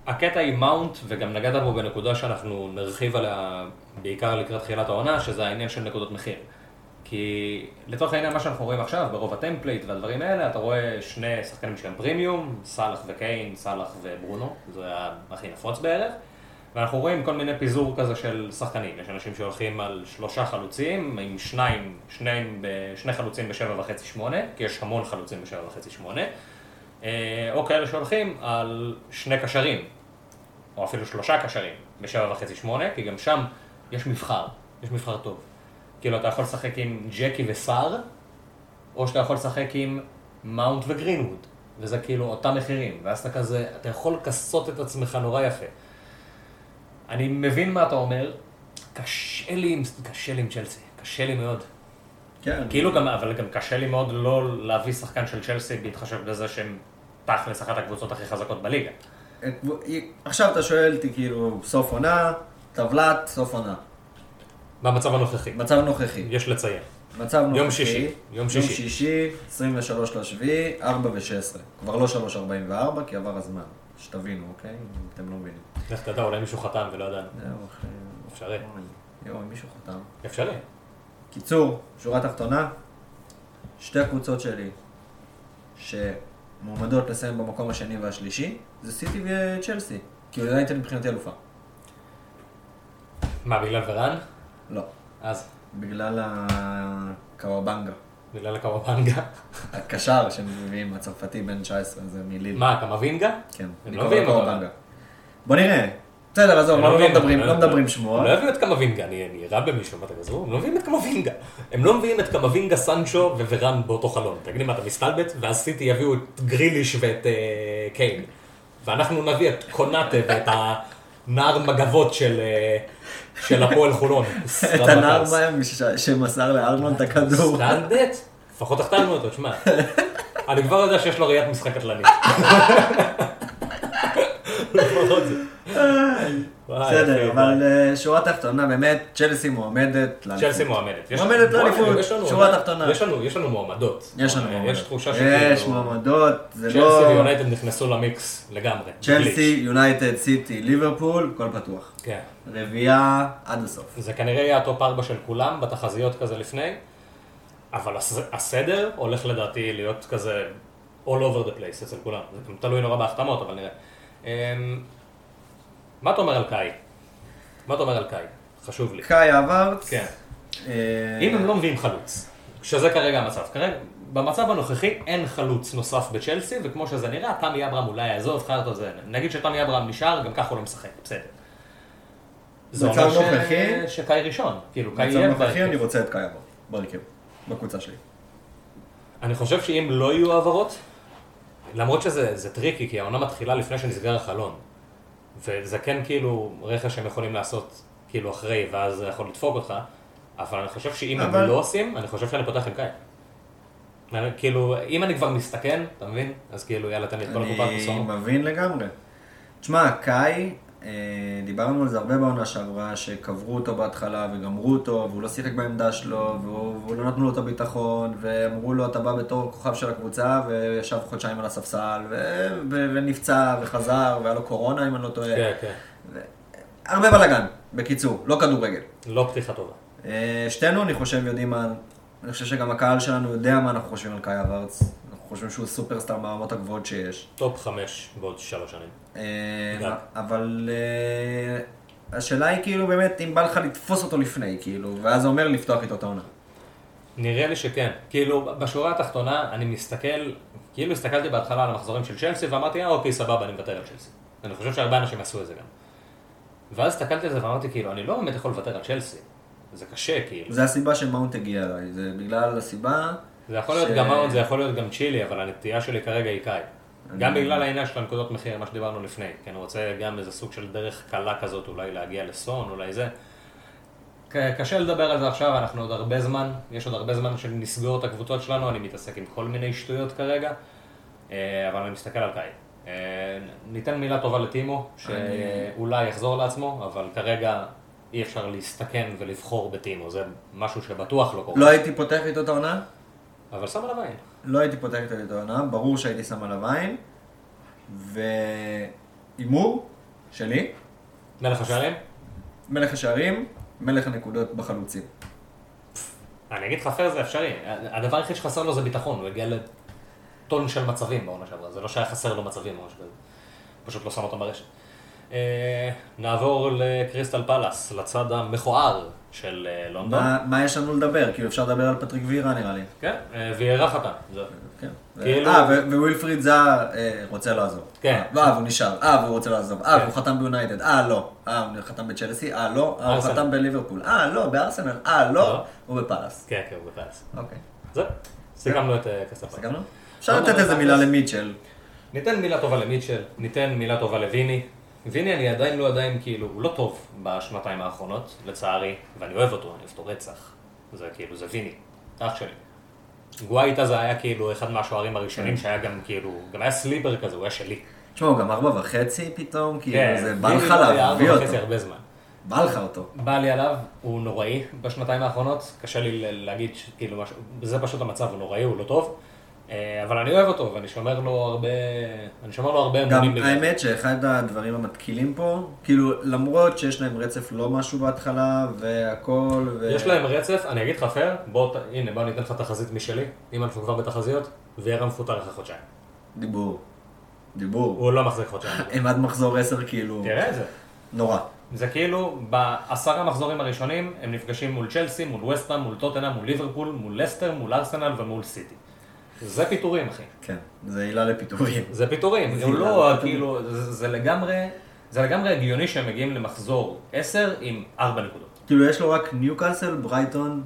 הקטע עם מאונט, וגם נגעת בו בנקודה שאנחנו נרחיב עליה בעיקר לקראת תחילת העונה, שזה העניין של נקודות מחיר. כי לצורך העניין, מה שאנחנו רואים עכשיו, ברוב ה template והדברים האלה, אתה רואה שני שחקנים שהם פרימיום, סאלח וקיין, סאלח וברונו, זה הכי נפוץ בערך. ואנחנו רואים כל מיני פיזור כזה של שחקנים. יש אנשים שהולכים על שלושה חלוצים, עם שניים, שניים, שני חלוצים בשבע וחצי שמונה, כי יש המון חלוצים בשבע וחצי שמונה. אה, או כאלה שהולכים על שני קשרים, או אפילו שלושה קשרים בשבע וחצי שמונה, כי גם שם יש מבחר, יש מבחר טוב. כאילו אתה יכול לשחק עם ג'קי וסער, או שאתה יכול לשחק עם מאונט וגרינווד, וזה כאילו אותם מחירים, ואז אתה כזה, אתה יכול לכסות את עצמך נורא יפה. אני מבין מה אתה אומר, קשה לי עם, קשה לי עם צ'לסי, קשה לי מאוד. כן. כאילו גם, אבל גם קשה לי מאוד לא להביא שחקן של צ'לסי בהתחשב בזה שהם תכלס אחת הקבוצות הכי חזקות בליגה. עכשיו אתה שואל אותי כאילו, סוף עונה, טבלת, סוף עונה. במצב הנוכחי, מצב נוכחי. יש לציין. מצב נוכחי. יום שישי, יום שישי. יום שישי, 23 לשביעי, 4 ו-16. כבר לא 3.44, כי עבר הזמן. שתבינו, אוקיי? אם אתם לא מבינים. לך תדע, אולי מישהו חתם ולא ידענו. אפשרי. יואו, מישהו חתם. אפשרי. קיצור, שורה תחתונה, שתי הקבוצות שלי שמועמדות לסיים במקום השני והשלישי, זה סיטי וצ'לסי. כי יונייטד מבחינתי אלופה. מה, בגלל ורן? לא. אז, בגלל הקוואבנגה. בגלל הקוואבנגה. (laughs) הקשר שהם מביאים, הצרפתי בן 19, זה מליל. מה, קמבינגה? כן, אני לא מביאים אותו. קוואבנגה. בוא נראה. בסדר, עזוב, לא מביאים מדברים- אותו, לא מדברים שמועות. הם לא הביאו את קמבינגה, אני אני רע במישהו, מה אתה גזרו? הם לא מביאים את קמבינגה. הם לא מביאים את קמבינגה, סנצ'ו וורן באותו חלון. תגיד לי מה, אתה מסתלבט? ואז סיטי יביאו את גריליש ואת אה, קיין. ואנחנו נביא את קונאטה ואת הנער מגבות של... של הפועל חולון. את הנער בהם שמסר לארנון את הכדור. סטנדט? לפחות החתמנו אותו, תשמע. (laughs) אני כבר יודע שיש לו ראיית משחק קטלנית. (laughs) לפחות זה. בסדר, אבל אה, שורה תחתונה, באמת, צ'לסי מועמדת לאליפות. צ'לסי מועמדת. יש- מועמדת לאליפות, יש שורה תחתונה. יש לנו, יש לנו מועמדות. יש לנו מועמדות. יש תחושה יש שכאילו... מועמדות, זה צ'לסי לא... ויונייטד נכנסו למיקס לגמרי. צ'לסי, יונייטד, סיטי, ליברפול, הכל פתוח. כן. רביעייה עד הסוף. זה כנראה יהיה ה top 4 של כולם, בתחזיות כזה לפני, אבל הס- הסדר הולך לדעתי להיות כזה all over the place אצל כולם. זה תלוי נורא בהחתמות, אבל נראה. מה אתה אומר על קאי? מה אתה אומר על קאי? חשוב לי. קאי אברץ. כן. אה, אם הם לא מביאים חלוץ, שזה כרגע המצב, כרגע, במצב הנוכחי אין חלוץ נוסף בצ'לסי, וכמו שזה נראה, תמי אברהם אולי יעזוב, חיירת זה, נגיד שתמי אברהם נשאר, גם ככה הוא לא משחק, בסדר. זה אומר ש- נוכחי? שקאי ראשון, כאילו קאי במצב יהיה נוכחי בהרכב. אני רוצה את קאי אברץ. בהרכב. בקבוצה שלי. אני חושב שאם לא יהיו העברות, למרות שזה זה tricky, כי העונה מתחילה לפני שנסגר החלון, וזה כן כאילו רכש שהם יכולים לעשות כאילו אחרי, ואז זה יכול לדפוק אותך, אבל אני חושב שאם אבל- הם לא עושים, אני חושב שאני פותח עם קאי. כאילו, אם אני כבר מסתכן, אתה מבין? אז כאילו, יאללה, תן לי את כל הקופה אני. מבין לגמרי. תשמע, קאי, דיברנו על זה הרבה בעונה שעברה, שקברו אותו בהתחלה וגמרו אותו, והוא לא שיחק בעמדה שלו, והוא, והוא לא נתנו לו את הביטחון, ואמרו לו, אתה בא בתור כוכב של הקבוצה, וישב חודשיים על הספסל, ו, ו, ונפצע, וחזר, והיה לו קורונה, אם אני לא טועה. כן, כן. הרבה בלאגן, בקיצור, לא כדורגל. לא פתיחה טובה. אה, שתינו, אני חושב, יודעים מה... אני חושב שגם הקהל שלנו יודע מה אנחנו חושבים על קאי אברץ. אנחנו חושבים שהוא סופרסטאר מהרמות הגבוהות שיש. top חמש בעוד שלוש שנים. אה. אבל אה, השאלה היא כאילו באמת, אם בא לך לתפוס אותו לפני, כאילו, ואז זה אומר לפתוח איתו את העונה. נראה לי שכן. כאילו, בשורה התחתונה, אני מסתכל, כאילו הסתכלתי בהתחלה על המחזורים של צ'לסי, ואמרתי, אה, אוקיי, סבבה, אני מוותר על צ'לסי. אני חושב שהרבה אנשים עשו את זה גם. ואז הסתכלתי על זה ואמרתי, כאילו, אני לא באמת יכול לוותר על צ'לסי. זה קשה, כאילו. זה הסיבה שמאונט הגיע אליי, זה בגלל הסיבה... זה יכול להיות ש- גם מאונד, זה יכול להיות גם צ'ילי, אבל הנטייה שלי כרגע היא קאי. גם בגלל העניין של הנקודות מחיר, מה שדיברנו לפני. כי אני רוצה גם איזה סוג של דרך קלה כזאת, אולי להגיע לסון, אולי זה. קשה לדבר על זה עכשיו, אנחנו עוד הרבה זמן, יש עוד הרבה זמן שנסגור את הקבוצות שלנו, אני מתעסק עם כל מיני שטויות כרגע, אה, אבל אני מסתכל על קאי. אה, ניתן מילה טובה לטימו, שאולי יחזור לעצמו, אבל כרגע אי אפשר להסתכן ולבחור בטימו, זה משהו שבטוח לא קורה. לא הייתי פותח איתו את העונה, אבל שם עליו עין. לא הייתי פותח את העונה, ברור שהייתי שם עליו עין, והימור שלי, מלך השערים? מלך השערים, מלך הנקודות בחלוצים. אני אגיד לך פייר זה אפשרי. הדבר היחיד שחסר לו זה ביטחון, הוא הגיע לטון של מצבים בעונה שעברה, זה לא שהיה חסר לו מצבים או משהו כזה. פשוט לא שם אותם ברשת. אה, נעבור לקריסטל פלאס, לצד המכוער של אה, לונדון. מה, מה יש לנו לדבר? כאילו אפשר לדבר על פטריק וירה נראה לי. כן, אה, ויארח אותה. זה- כן. כאילו- אה, ווילפריד זאה אה, רוצה לעזוב. כן. אה, והוא נשאר. אה, והוא רוצה לעזוב. אה, כן. והוא חתם ביונייטד. אה, לא. אה, הוא חתם בצ'לסי. אה, לא. אה, הוא. חתם בליברפול. אה, לא, בארסנל. אה, לא. לא. הוא בפאלאס. כן, כן, הוא בפלאס. אוקיי. זהו, סיכמנו את קריסטל פלאס. סגרנו? אפשר לא, לתת איזה מילה למיטשל. ניתן מילה טובה למיטשל, ניתן מילה טובה לוויני. ויני אני עדיין לא עדיין, כאילו, הוא לא טוב בשנתיים האחרונות, לצערי, ואני אוהב אותו, אני אוהב אותו רצח. זה כאילו, זה ויני, אח שלי. גווייטה זה היה כאילו אחד מהשוערים הראשונים כן. שהיה גם כאילו, גם היה סליבר כזה, הוא היה שלי. תשמע, הוא גם ארבע וחצי פתאום, כאילו, כן, זה בא לך לא להביא ארבע וחצי אותו. הרבה זמן. בא לך אותו. בא לי עליו, הוא נוראי בשנתיים האחרונות, קשה לי להגיד שכאילו משהו, זה פשוט המצב, הוא נוראי, הוא לא טוב, אבל אני אוהב אותו, ואני שומר לו הרבה, אני שומר לו הרבה גם אמונים בגלל זה. האמת שאחד הדברים המתקילים פה, כאילו, למרות שיש להם רצף לא משהו בהתחלה, והכל, ו... יש להם רצף, אני אגיד לך פייר, בוא, ת- הנה בוא אני אתן לך תחזית משלי, אם אנחנו כבר בתחזיות, ויארה מפוטר אחרי חודשיים. דיבור. דיבור. הוא לא מחזיק חודשיים. (laughs) הם עד מחזור 10 כאילו, תראה את זה. נורא. זה כאילו, בעשרה מחזורים הראשונים, הם נפגשים מול צ'לסי, מול וסטהאם, מול טוטנהאם, מול ליברפול, מול לסטר, מול ארסנל ומול סיטי. זה פיטורים, אחי. כן, זה עילה לפיטורים. זה פיטורים, זה לא. כאילו, זה זה לגמרי, זה לגמרי הגיוני שהם מגיעים למחזור 10 עם 4 נקודות. כאילו, יש לו רק ניוקאסל, ברייטון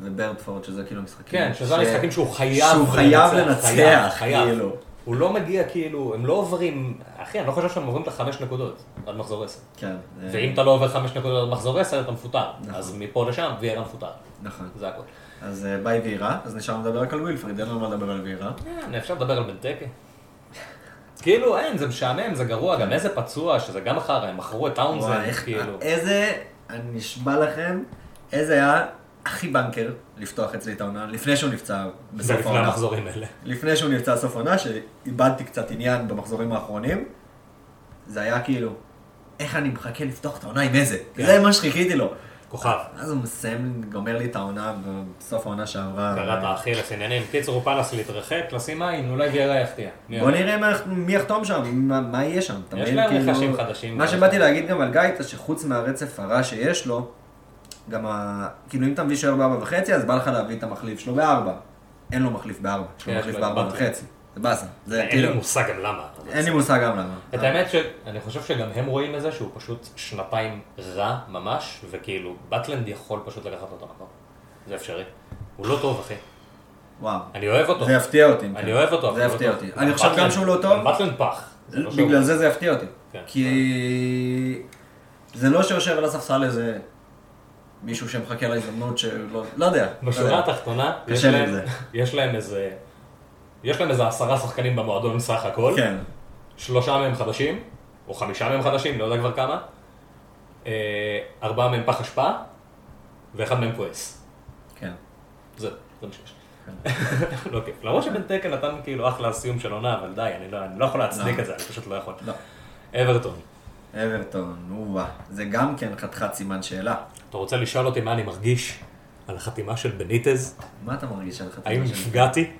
וברנטפורד, שזה כאילו משחקים. כן, שזה המשחקים שהוא חייב שהוא חייב לנצח. כאילו. הוא לא מגיע כאילו, הם לא עוברים, אחי, אני לא חושב שהם עוברים את החמש נקודות עד מחזור 10. כן. זה- ואם אתה לא עובר חמש נקודות עד מחזור 10, אתה מפוטר. נכון. אז מפה לשם, ויארה מפוטר. נכון. זה הכל. אז אה, ביי וירה, אז נשאר לדבר רק על ווילפריד, אין לנו מה לדבר על וירה. אה, אפשר לדבר על בנטקה. כאילו, אין, זה משעמם, זה גרוע, גם איזה פצוע, שזה גם חרא, הם מכרו את איך, כאילו. איזה, אני נשבע לכם, איזה היה הכי בנקר לפתוח אצלי את העונה, לפני שהוא נפצע זה בסוף לפני העונה. המחזורים האלה. לפני שהוא נפצע סוף עונה, שאיבדתי קצת עניין במחזורים האחרונים, זה היה כאילו, איך אני מחכה לפתוח את העונה עם איזה. כן. זה מה שחיכיתי לו. כוכב. אז הוא מסיים, גומר לי את העונה בסוף העונה שעברה. קראת אכילס עניינים. קיצור, הוא פלס להתרחק, לשים עין, אולי ויארה יפתיע. בוא? נראה מי יחתום שם, מה, יהיה שם. יש? להם כאילו, רכשים חדשים. מה שבאתי להגיד גם על גייטה, שחוץ מהרצף הרע שיש לו, גם ה... כאילו אם אתה מביא שוער בארבע וחצי, אז בא לך להביא את המחליף שלו בארבע. אין לו מחליף בארבע, יש לו מחליף בארבע. וחצי. זה באסה. אין כאילו, לי מושג גם למה. אין לי מושג גם למה. את האמת שאני חושב שגם הם רואים את זה שהוא פשוט שנתיים רע ממש, וכאילו, באטלנד יכול פשוט לקחת אותו מקום. זה אפשרי. הוא לא טוב, אחי. וואו. אני אוהב אותו. זה יפתיע אותי. אם אני כן. אוהב אותו. זה לא יפתיע. אותי. אני חושב גם שהוא לא טוב. באטלנד פח. לא בגלל זה זה יפתיע אותי. כן. כי זה לא שיושב על הספסל איזה מישהו שמחכה להזדמנות שלא, לא יודע. לא בשורה יודע. התחתונה. יש להם איזה... יש להם איזה עשרה שחקנים במועדון סך הכל. כן. שלושה מהם חדשים, או חמישה מהם חדשים, לא יודע כבר כמה. אה, ארבעה מהם פח אשפה, ואחד מהם כועס. כן. זה, זה מה שיש. (laughs) לא כיף. למרות שבן תקן נתן כאילו אחלה סיום של עונה, אבל די, אני לא, אני לא יכול להצדיק לא. את זה, אני פשוט לא יכול. לא. אברטון, אברטון, וואה. זה גם כן חתיכת סימן שאלה. אתה רוצה לשאול אותי מה אני מרגיש על החתימה של בניטז? מה אתה מרגיש על חתימה האם של- נפגעתי?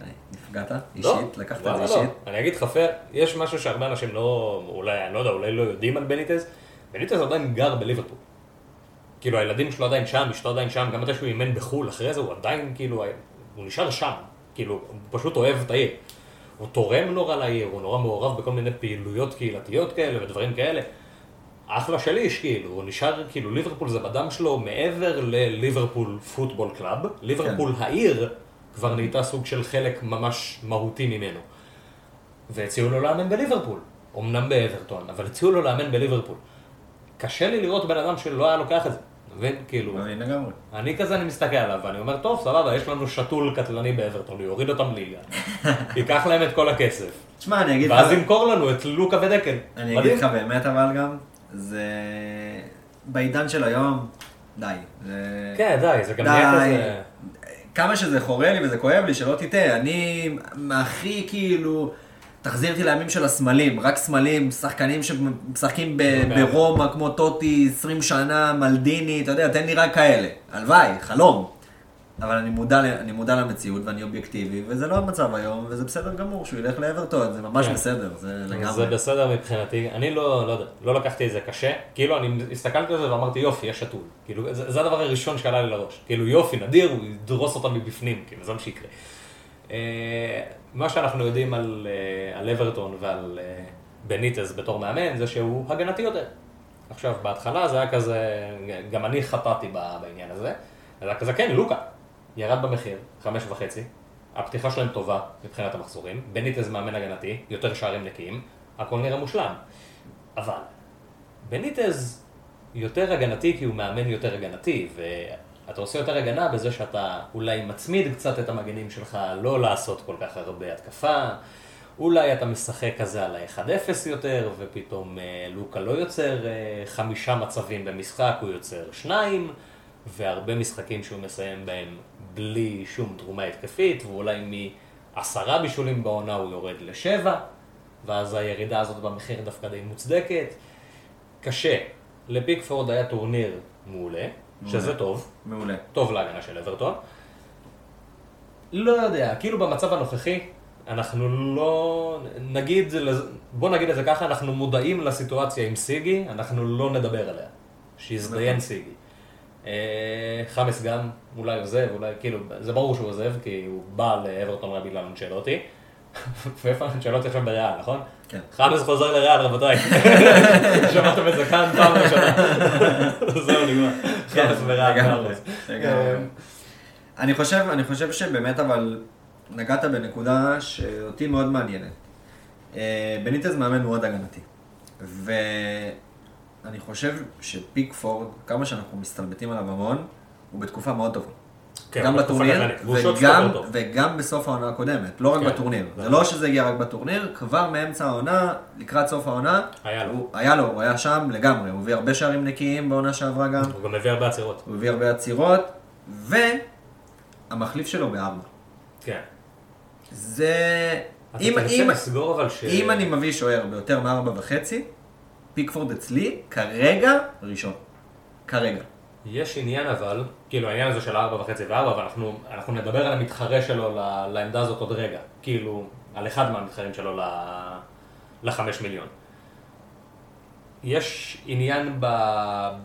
נפגעת? לא. אישית? לקחת את זה אישית? לא. אני אגיד לך פייר, יש משהו שהרבה אנשים לא, אולי, אני לא יודע, אולי לא יודעים על בניטז. בניטז עדיין גר בליברפול. כאילו הילדים שלו עדיין שם, אשתו עדיין שם, גם מתי שהוא אימן בחו"ל, אחרי זה הוא עדיין כאילו, הוא נשאר שם. כאילו, הוא פשוט אוהב את העיר. הוא תורם נורא לעיר, הוא נורא מעורב בכל מיני פעילויות קהילתיות כאלה ודברים כאלה. אחלה של איש, כאילו, הוא נשאר, כאילו, ליברפול זה בדם שלו מעבר לליברפול football club. ליברפול העיר כבר נהייתה סוג של חלק ממש מהותי ממנו. והציעו לו לאמן בליברפול. אמנם באברטון, אבל הציעו לו לאמן בליברפול. קשה לי לראות בן אדם שלא היה לוקח את זה. אתה מבין? כאילו, אני לגמרי. אני כזה, אני מסתכל עליו, ואני אומר, טוב, סבבה, יש לנו שתול קטלני באברטון, הוא יוריד אותם ליגה. (laughs) ייקח להם את כל הכסף. תשמע, אני אגיד לך... ואז ימכור לנו את לוקה ודקל. אני. אגיד לך באמת אבל גם, זה... בעידן של היום, די. כן, די, זה גם נהיה. כזה... כמה שזה חורה לי וזה כואב לי, שלא תטעה, אני הכי כאילו, תחזיר אותי לימים של הסמלים, רק סמלים, שחקנים שמשחקים ב- אוקיי. ברומא כמו טוטי, 20 שנה, מלדיני, אתה יודע, תן לי רק כאלה. הלוואי, חלום. אבל אני מודע, אני מודע למציאות ואני אובייקטיבי, וזה לא המצב היום, וזה בסדר גמור שהוא ילך לאברטון, זה ממש כן. בסדר, זה זה לגמרי. בסדר מבחינתי, אני לא, לא יודע, לא לקחתי את זה קשה, כאילו אני הסתכלתי על זה ואמרתי יופי, יש שתול, כאילו זה, זה הדבר הראשון שעלה לי לראש, כאילו יופי, נדיר, הוא ידרוס אותם מבפנים, כאילו זה מה שיקרה. אה, מה שאנחנו יודעים על, אה, על אברטון ועל אה, בניטז בתור מאמן, זה שהוא הגנתי יותר. עכשיו, בהתחלה זה היה כזה, גם אני חטאתי בעניין הזה, זה היה כזה, כן, לוקה, ירד במחיר, חמש וחצי, הפתיחה שלהם טובה מבחינת המחזורים, בניטז מאמן הגנתי, יותר שערים נקיים, הכל נראה מושלם. אבל, בניטז יותר הגנתי כי הוא מאמן יותר הגנתי, ואתה עושה יותר הגנה בזה שאתה אולי מצמיד קצת את המגנים שלך, לא לעשות כל כך הרבה התקפה. אולי אתה משחק כזה על ה-1-0 יותר, ופתאום אה, לוקה לא יוצר אה, חמישה מצבים במשחק, הוא יוצר שניים, והרבה משחקים שהוא מסיים בהם בלי שום תרומה התקפית, ואולי מעשרה בישולים בעונה הוא יורד לשבע, ואז הירידה הזאת במחיר דווקא די מוצדקת. קשה. לפיקפורד היה טורניר מעולה, שזה טוב, מעולה. טוב להגנה של אברטון. לא יודע, כאילו במצב הנוכחי, אנחנו לא, נגיד, בוא נגיד את זה ככה, אנחנו מודעים לסיטואציה עם סיגי, אנחנו לא נדבר עליה. שיזדיין סיגי. אה, חמאס גם אולי עוזב, אולי כאילו, זה ברור שהוא עוזב, כי הוא בא לאברטון רק בגלל אנצ'לוטי. (laughs) ואיפה אנצ'לוטי עכשיו בריאל, נכון? כן. חמאס חוזר לריאל, רבותיי. (laughs) שמעתם את זה כאן פעם ראשונה. (laughs) זהו, נגמר. חמאס בריאל. אני חושב, אני חושב שבאמת אבל נגעת בנקודה שאותי מאוד מעניינת. אה, בניטז מאמן מאוד הגנתי. ואני חושב שפיקפורד, כמה שאנחנו מסתלבטים עליו המון, הוא בתקופה מאוד טובה. כן, גם בטורניר, וגם. וגם בסוף העונה הקודמת, לא רק כן, בטורניר. זה נכון. לא שזה הגיע רק בטורניר, כבר מאמצע העונה, לקראת סוף העונה, היה לו. הוא, היה לו, הוא היה שם לגמרי, הוא הביא הרבה שערים נקיים בעונה שעברה גם, הוא גם מביא הרבה עצירות. הוא הביא הרבה עצירות, והמחליף שלו בארבע. כן. זה... אם, אם, ש... אם אני מביא שוער ביותר מארבע וחצי, פיקפורד אצלי, כרגע, ראשון. כרגע. יש עניין אבל, כאילו העניין הזה של ארבע וחצי וארבע, ואנחנו אנחנו נדבר על המתחרה שלו לעמדה הזאת עוד רגע. כאילו, על אחד מהמתחרים שלו ל- לחמש מיליון. יש עניין ב...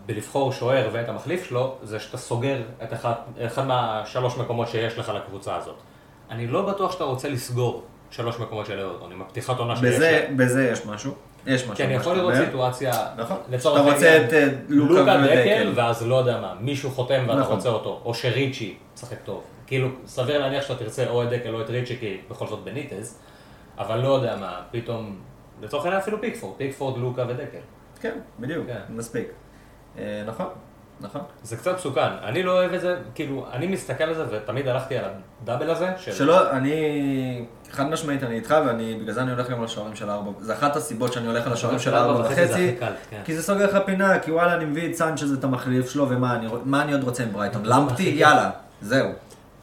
בלבחור שוער ואת המחליף שלו, זה שאתה סוגר את אחד, אחד מהשלוש מקומות שיש לך לקבוצה הזאת. אני לא בטוח שאתה רוצה לסגור שלוש מקומות של אברטון, עם הפתיחת עונה שיש לה. בזה יש משהו. יש משהו. כי אני יכול לראות. סיטואציה, נכון. לצורך שאתה רוצה את, אה, לוקה לוקה דקל, ודקל. ואז לא יודע מה, מישהו חותם ואתה נכון. רוצה אותו, או שריצ'י משחק טוב. כאילו, סביר להניח שאתה תרצה או את דקל או את ריצ'י, כי בכל זאת בניטז, אבל לא יודע מה, פתאום, לצורך העניין אפילו פיקפורד, פיקפורד, לוקה ודקל. כן, בדיוק, כן. מספיק. אה, נכון, נכון. זה קצת מסוכן, אני לא אוהב את זה, כאילו, אני מסתכל על זה ותמיד הלכתי על הדאבל הזה, של... שלא, אני, חד משמעית אני איתך, ואני, בגלל זה אני הולך גם לשוערים של ארבע, זה אחת הסיבות שאני הולך על השוערים של ארבע וחצי, כן. כי זה סוגר לך פינה, כי וואלה, אני מביא את סנצ'ז את המחליף שלו, ומה אני, אני עוד רוצה עם ברייטון? למפטי? יאללה, זהו.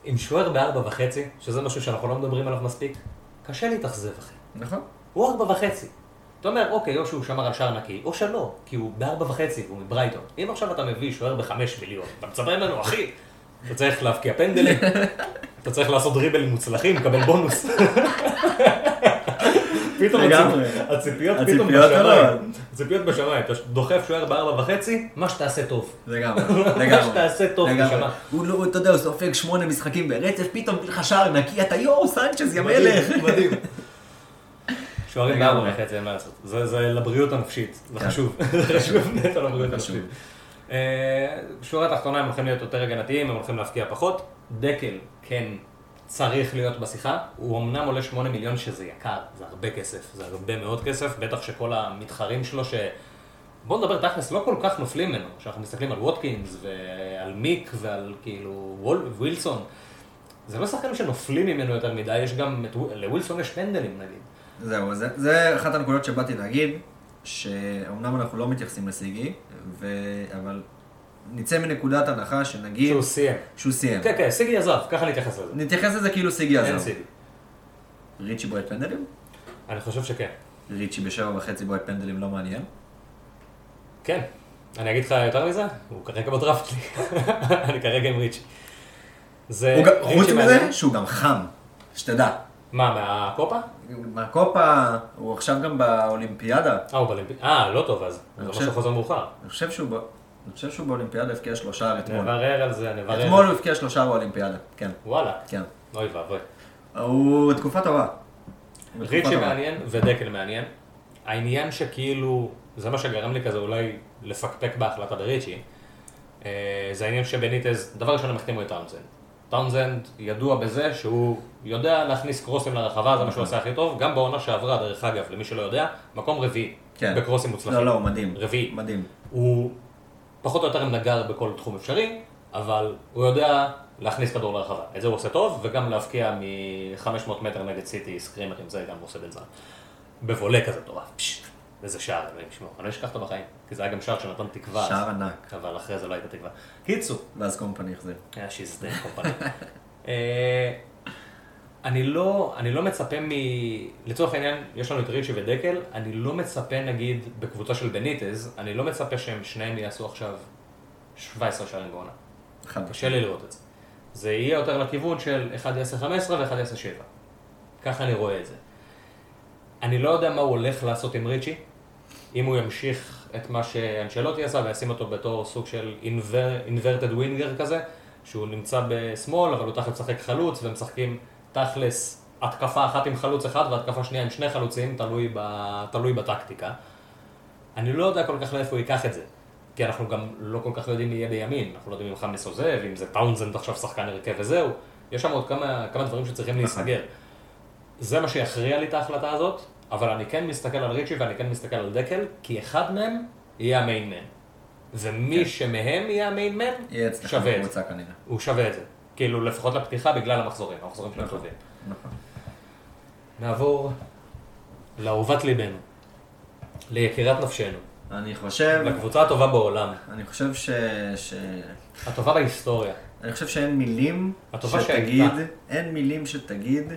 עם שוער בארבע וחצי, שזה משהו שאנחנו לא מדברים עליו מספיק, קשה להתאכזב, אחי. נכון. הוא ארבע וחצי. אתה אומר, אוקיי, או שהוא שמר על שער נקי, או שלא, כי הוא בארבע וחצי והוא מברייטון. אם עכשיו אתה מביא שוער בחמש מיליון, אתה מצפה ממנו, אחי, אתה צריך להבקיע פנדלים, (laughs) אתה צריך לעשות דריבלים מוצלחים, לקבל בונוס. (laughs) פתאום הציפיות פתאום. בשמיים. הציפיות בשמיים, אתה דוחף שוער בארבע וחצי, מה שתעשה טוב. לגמרי, (laughs) מה לגמרי. שתעשה טוב. הוא לא, אתה יודע, הוא סופג שמונה משחקים ברצף, פתאום לך שער נקי, אתה יואו, סנצ'ז, יא מלך. מדהים. שוערים. בארבע וחצי, אין מה לעשות. זה זה לבריאות הנפשית, זה כן. חשוב. (laughs) זה חשוב (laughs) נטו לבריאות. הנפשית. אה, שורה התחתונה הם הולכים להיות יותר הגנתיים, הם הולכים להפקיע פחות. דקל, כן, צריך להיות בשיחה. הוא אמנם עולה 8 מיליון שזה יקר, זה הרבה כסף, זה הרבה מאוד כסף, בטח שכל המתחרים שלו ש... בוא נדבר תכלס, לא כל כך נופלים ממנו, כשאנחנו מסתכלים על ווטקינס ועל מיק ועל כאילו וול, ווילסון. זה לא שחקנים שנופלים ממנו יותר מדי, יש גם, לווילסון יש פנדלים נגיד. זהו, זה, זה אחת הנקודות שבאתי להגיד, שאומנם אנחנו לא מתייחסים לסיגי, ו... אבל נצא מנקודת הנחה שנגיד שהוא סיים. שהוא סיים. כן, כן, סיגי עזב, ככה נתייחס לזה. נתייחס לזה כאילו סיגי אין עזב. סיגי. ריצ'י בועט פנדלים? אני חושב שכן. ריצ'י בשבע וחצי בועט פנדלים לא מעניין. כן. אני אגיד לך יותר מזה? הוא כרגע בדראפט לי. (laughs) אני כרגע עם ריצ'י. זה... חוץ. מזה, שהוא גם חם, שתדע. מה, מהקופה? מהקופה, הוא עכשיו גם באולימפיאדה. אה, הוא באולימפיאדה. אה, לא טוב אז. אני חושב- שהוא חוזר מאוחר. אני חושב שהוא, ב... אני חושב שהוא באולימפיאדה הבקיע שלושה אתמול. נברר על זה, נברר. אתמול הוא הבקיע שלושה באולימפיאדה, כן, וואלה. כן. אוי ואבוי. הוא תקופה טובה. בתקופה ריצ'י. מעניין ודקל מעניין. העניין שכאילו, זה מה שגרם לי כזה אולי לפקפק בהחלטה בריצ'י, אה, זה העניין שבניטז, דבר ראשון הם החתימו את טאונזנד. טאונזנד ידוע בזה שהוא יודע להכניס קרוסים לרחבה, זה מה שהוא עושה הכי טוב. גם בעונה שעברה, דרך אגב, למי שלא יודע, מקום רביעי. כן. בקרוסים מוצלחים. לא, לא, מדהים. רביעי. מדהים. הוא פחות או יותר נגר בכל תחום אפשרי, אבל הוא יודע להכניס כדור לרחבה. את זה הוא עושה טוב, וגם להבקיע מ-500 מטר נגד סיטי סקרימרים, זה גם הוא עושה בזמן. בבולה כזה טוב, איזה שער, אלוהים ישמור. אני לא אשכח אותו בחיים, כי זה היה גם שער שנתן תקווה. שער ענק. אבל אחרי זה לא הייתה תקווה. קיצור, ואז קומפני החזיר. היה שיזדן קומפני. (laughs) אה, אני לא, אני לא מצפה מ... לצורך העניין, יש לנו את ריצ'י ודקל, אני לא מצפה נגיד בקבוצה של בניטז, אני לא מצפה שהם שניהם יעשו עכשיו 17 שערים בעונה. קשה לי לראות את זה. זה יהיה יותר לכיוון של אחד יעשה 15 ואחד יעשה 7. ככה אני רואה את זה. אני לא יודע מה הוא הולך לעשות עם ריצ'י, אם הוא ימשיך את מה שאנשלוטי עשה וישים אותו בתור סוג של inverted winger כזה, שהוא נמצא בשמאל, אבל הוא תכף משחק חלוץ, ומשחקים תכלס התקפה אחת עם חלוץ אחד והתקפה שנייה עם שני חלוצים, תלוי, ב, תלוי בטקטיקה. אני לא יודע כל כך לאיפה הוא ייקח את זה. כי אנחנו גם לא כל כך יודעים מי יהיה בימין, אנחנו לא יודעים אם חמאס עוזב, אם זה טאונזנד עכשיו שחקן הרכב וזהו. יש שם עוד כמה, כמה דברים שצריכים להיסגר. זה מה שיכריע לי את ההחלטה הזאת, אבל אני כן מסתכל על ריצ'י ואני כן מסתכל על דקל, כי אחד מהם יהיה המיין מן. ומי כן. שמהם יהיה המיין מן, יהיה אצלך שווה את זה. כנראה. הוא שווה את זה. כאילו, לפחות לפתיחה בגלל המחזורים, המחזורים שלהם נכון. טובים. נכון. נעבור לאהובת ליבנו, ליקירת נפשנו, אני חושב, לקבוצה הטובה בעולם, אני חושב ש... ש... הטובה בהיסטוריה. אני חושב שאין מילים שתגיד, שהייתה. אין מילים שתגיד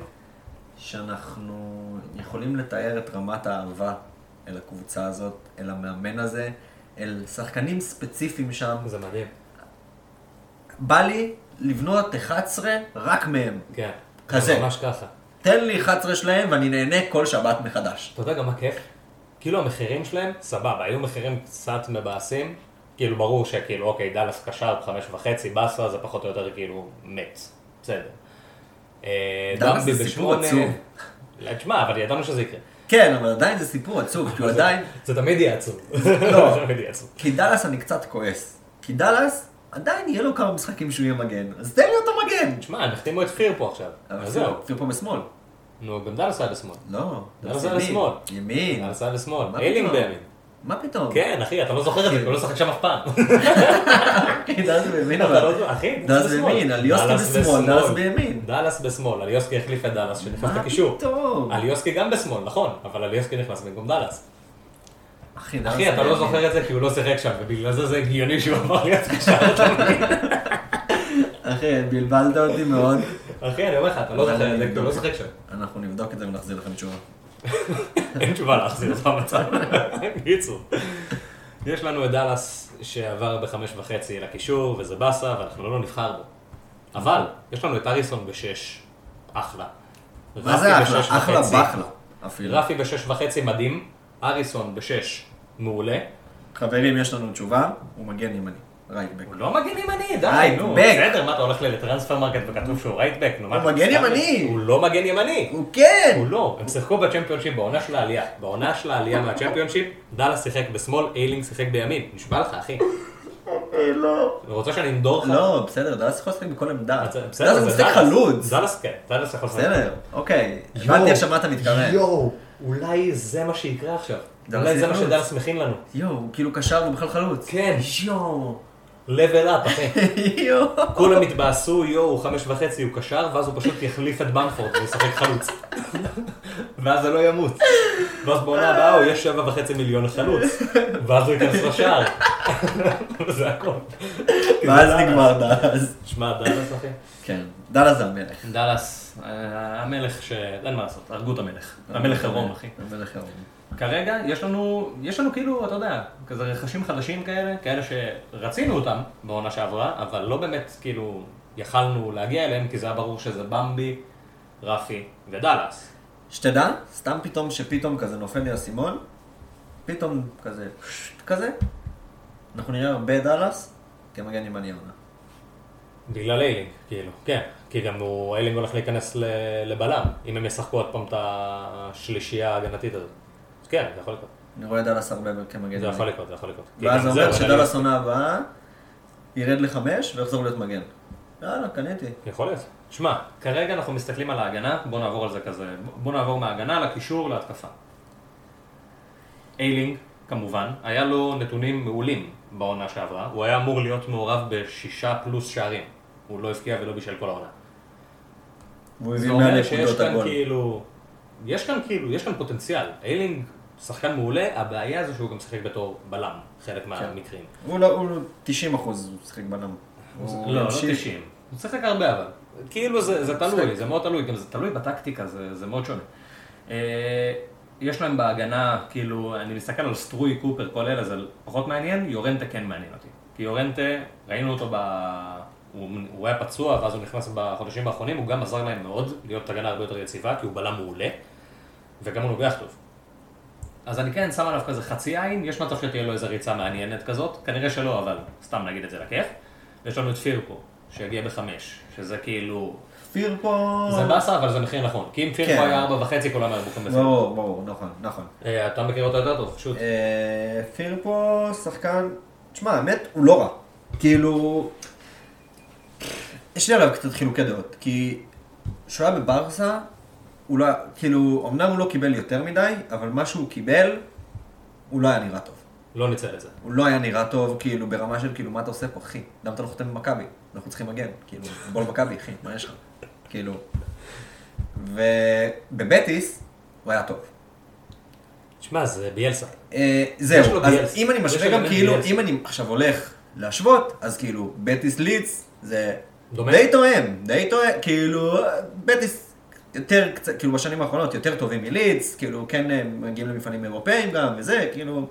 שאנחנו יכולים לתאר את רמת האהבה אל הקבוצה הזאת, אל המאמן הזה, אל שחקנים ספציפיים שם. זה מדהים. בא לי לבנות 11 רק מהם. כן. כזה. זה ממש ככה. תן לי 11 שלהם ואני נהנה כל שבת מחדש. אתה יודע גם מה כיף? כאילו המחירים שלהם, סבבה, היו מחירים קצת מבאסים. כאילו ברור שכאילו, אוקיי, דאלאס קשר בחמש וחצי, באסה זה פחות או יותר כאילו מת. בסדר. אה, דאלאס זה סיפור עצוב. לא, תשמע, אבל ידענו שזה יקרה. כן, אבל עדיין זה סיפור עצוב, כי הוא עדיין... זה תמיד יהיה עצוב. (laughs) לא. כי דאלאס אני קצת כועס. כי דאלאס, עדיין יהיה לו כמה משחקים שהוא יהיה מגן. אז תן לי אותו מגן! תשמע, הם החתימו את פיר פה עכשיו. אבל אז זהו. תראו פה בשמאל. נו, גם דאלאס היה בשמאל. לא, דאלאס. היה לשמאל. ימין. דאלס היה איילינג פתאום? בימין. מה פתאום? כן, אחי, אתה לא זוכר את זה, הוא לא שחק שם אף פעם. אחי, דאלאס בימין אתה אבל. לא- אחי, דאלאס. בימין, אליוסקי בשמאל. דאלאס בימין. דאלאס בשמאל, אליוסקי החליף את דאלאס שנכנס מה לקישור. פתאום? אליוסקי גם בשמאל, נכון, אבל אליוסקי נכנס במקום דאלאס. אחי, דאלאס אחי, אתה לא. זוכר את זה כי הוא לא שיחק שם, ובגלל זה זה הגיוני שהוא עבר להיות קשר. אתה מבין? אחי, בלבלת אותי מאוד. אחי, אני אומר לך, אתה לא זוכר את זה כי הוא לא. שיחק שם. אנחנו נבדוק את זה ונחזיר לכם תשובה. אין תשובה להחזיר אותך במצב. קיצור. יש לנו את דאלאס שעבר בחמש וחצי לקישור, וזה באסה, ואנחנו לא נבחר בו. אבל, יש לנו את אריסון בשש. אחלה. מה זה אחלה? אחלה. באחלה. אפילו. רפי בשש וחצי מדהים, אריסון בשש מעולה. חברים, יש לנו תשובה, הוא מגן ימני. right back. הוא לא מגן ימני, די, נו. בסדר, מה אתה הולך ל Transfermarkt וכתוב שהוא right back, נו מה הוא מגן ימני. הוא לא מגן ימני. הוא כן! הוא לא, הם שיחקו בצ'מפיונשיפ בעונה של העלייה. בעונה של העלייה מהצ'מפיונשיפ, דאלאס שיחק בשמאל, איילינג שיחק בימין. נשבע לך, אחי. לא. אתה רוצה שאני אנדור לך? לא, בסדר, דאלאס יכול לשחק בכל עמדה. אז- בסדר, זה משחק. חלוץ. דאלאס כן, דאלאס יכול לשחק. בסדר, אוקיי. הבנתי עכשיו מה אתה מתכוון. יואו, אולי זה מה שיקרה עכשיו. אולי זה מה. שדאלאס מכין לנו. יואו, כאילו קשר והוא בכלל חלוץ. כן. יואו. Level up, אחי. (laughs) יואו. כולם התבאסו, יואו, הוא חמש וחצי, הוא קשר, ואז הוא פשוט יחליף את במפורד וישחק חלוץ. (laughs) ואז זה לא ימות. ואז בעונה הבאה הוא יהיה שבע וחצי מיליון לחלוץ. ואז הוא ייכנס לשער. (laughs) וזה הכל. ואז נגמר דאלאס. שמע, דאלאס, אחי. כן, דאלאס זה המלך. דאלאס, אה, המלך ש... אין מה לעשות, הרגו את המלך. המלך עירום, אחי. המלך עירום. כרגע יש לנו, יש לנו כאילו, אתה יודע, כזה רכשים חדשים כאלה, כאלה שרצינו אותם בעונה שעברה, אבל לא באמת כאילו יכלנו להגיע אליהם, כי זה היה ברור שזה במבי, רפי ודאלאס. שתדע, סתם פתאום שפתאום כזה נופל לי האסימון, פתאום כזה, כזה, אנחנו נראה הרבה דאלאס כמגן ימני העונה. בגלל איילינג, כאילו, כן, כי גם הוא, איילינג הולך להיכנס לבלם, אם הם ישחקו עוד פעם את השלישייה ההגנתית הזאת. כן, זה יכול לקרות. אני רואה דאלאס הרבה כמגן זה יכול. לקרות, זה יכול לקרות. ואז זה אומר להיות- עונה הבאה ירד לחמש ויחזור להיות מגן. יאללה, קניתי. יכול להיות. שמע, כרגע אנחנו מסתכלים על ההגנה, בוא נעבור על זה כזה, בוא נעבור מההגנה לקישור להתקפה. איילינג, כמובן, היה לו נתונים מעולים בעונה שעברה, הוא היה אמור להיות מעורב בשישה פלוס שערים, הוא לא הבקיע ולא בישל כל העונה. הוא הביא אומר 100 שיש נקודות כאן הגול. כאילו, יש כאן כאילו, יש כאן פוטנציאל. איילינג שחקן מעולה, הבעיה זה שהוא גם שיחק בתור בלם, חלק כן. מהמקרים. הוא לא, הוא 90 אחוז, הוא משחק בנם. הוא לא, לא ימשיך. 90. הוא שיחק הרבה אבל. כאילו זה, זה תלוי. זה מאוד תלוי, גם זה תלוי בטקטיקה, זה, זה מאוד שונה. אה, יש להם בהגנה, כאילו, אני מסתכל על סטרוי, קופר, כל אלה, זה פחות מעניין, יורנטה כן מעניין אותי. כי יורנטה, ראינו אותו ב... הוא, הוא היה פצוע, ואז הוא נכנס בחודשים האחרונים, הוא גם עזר להם מאוד להיות הגנה הרבה יותר יציבה, כי הוא בלם מעולה, וגם הוא נוגח טוב. אז אני כן שם עליו כזה חצי עין, יש מצב שתהיה לו איזו ריצה מעניינת כזאת, כנראה שלא, אבל סתם נגיד את זה לכיף. ויש לנו את פירפו, שיגיע בחמש, שזה כאילו... פירפו... זה באסה, אבל זה מחיר נכון. כי אם פירפו כן. היה ארבע וחצי, כולם היו בוכים בפיר. ברור, ברור, נכון, נכון. אה, אתה מכיר אותו יותר טוב, פשוט. אה, פירפו שחקן, תשמע, האמת, הוא לא רע. כאילו, יש לי עליו קצת חילוקי דעות, כי כשהוא היה בברסה, הוא לא, כאילו, אמנם הוא לא קיבל יותר מדי, אבל מה שהוא קיבל, הוא לא היה נראה טוב. לא ניצל את זה. הוא לא היה נראה טוב, כאילו, ברמה של, כאילו, מה אתה עושה פה, אחי? למה אתה לא חותם במכבי? אנחנו צריכים מגן, כאילו, בוא למכבי, אחי, מה יש לך? כאילו. ובבטיס, הוא היה טוב. תשמע, זה ביאלסה. אה, זהו, אז ביאלס. אם אני משווה גם כאילו, ביאלס. אם אני עכשיו הולך להשוות, אז כאילו, בטיס לידס זה דומה? די תואם, די תואם, כאילו, בטיס יותר קצת, כאילו בשנים האחרונות יותר טובים מלידס, כאילו כן הם מגיעים למפעלים אירופאים גם וזה, כאילו,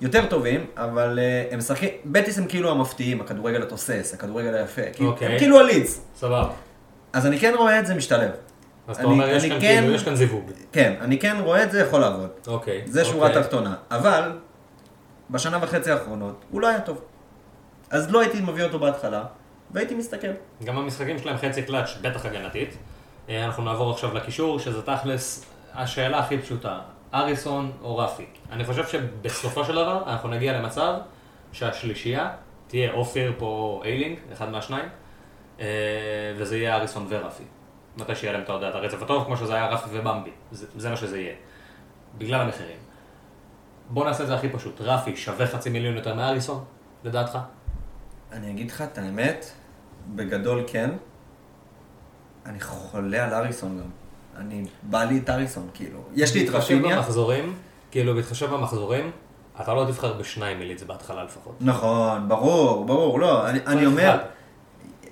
יותר טובים, אבל אה, הם משחקים, בטיס הם כאילו המפתיעים, הכדורגל התוסס, הכדורגל היפה, כאילו, אוקיי. הם כאילו הלידס, סבבה. אז אני כן רואה את זה משתלב. אז אתה אני- אומר, יש אני כאן כן- כאילו, יש כאן זיווג. כן, אני כן רואה את זה יכול לעבוד. אוקיי. זה שורה אוקיי. תחתונה. אבל, בשנה וחצי האחרונות, הוא לא היה טוב. אז לא הייתי מביא אותו בהתחלה, והייתי מסתכל. גם המשחקים שלהם חצי קלאץ', בטח הגנתית. אה, אנחנו נעבור עכשיו לקישור, שזה תכלס השאלה הכי פשוטה, אריסון או רפי. אני חושב שבסופו של דבר אנחנו נגיע למצב שהשלישייה תהיה או פירפ או איילינג, אחד מהשניים, אה, וזה יהיה אריסון ורפי. מתי שיהיה להם, את הרצף הטוב, כמו שזה היה רפי ובמבי. זה, זה מה שזה יהיה. בגלל המחירים. בוא נעשה את זה הכי פשוט. רפי שווה חצי מיליון יותר מאריסון, לדעתך? אני אגיד לך את האמת, בגדול כן. אני חולה על אריסון גם. אני, בא לי את אריסון, כאילו. יש לי את רפיניה. במחזורים, כאילו בהתחשב במחזורים, אתה לא תבחר בשניים מליץ בהתחלה לפחות. נכון, ברור, ברור, לא, אני, אני צריך אומר.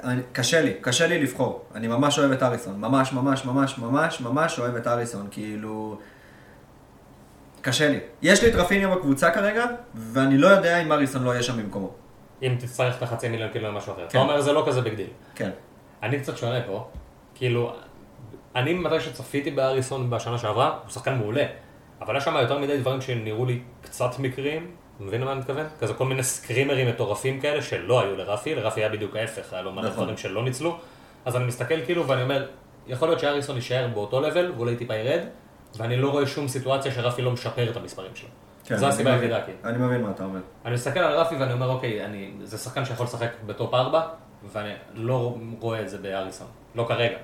אני, קשה לי, קשה לי לבחור. אני ממש אוהב את אריסון, ממש, ממש, ממש, ממש, ממש אוהב את אריסון, כאילו... קשה לי. יש לי את רפיניה בקבוצה כרגע, ואני לא יודע אם אריסון לא יהיה שם במקומו. אם תצטרך את החצי מיליון כאילו למשהו אחר. אתה כן. אומר זה לא כזה big deal. כן. אני קצת שונה פה, כאילו, אני מתי שצפיתי באריסון בשנה שעברה, הוא שחקן מעולה, אבל יש שם יותר מדי דברים שנראו לי קצת מקריים, מבין למה אני מתכוון? כזה כל מיני סקרימרים מטורפים כאלה שלא היו לרפי, לרפי היה בדיוק ההפך, היה לו מלא נכון. דברים שלא ניצלו, אז אני מסתכל כאילו ואני אומר, יכול להיות שאריסון יישאר באותו לבל ואולי טיפה ירד, ואני לא רואה שום סיטואציה שרפי לא משפר את המספרים שלו. כן, זו הסיבה. היחידה, כאילו. אני מבין מה אתה אומר. אני מסתכל על רפי ואני אומר, אוקיי, אני, זה שחקן שיכול לשחק בטופ 4, ואני לא רואה את זה באריסון. לא כרגע.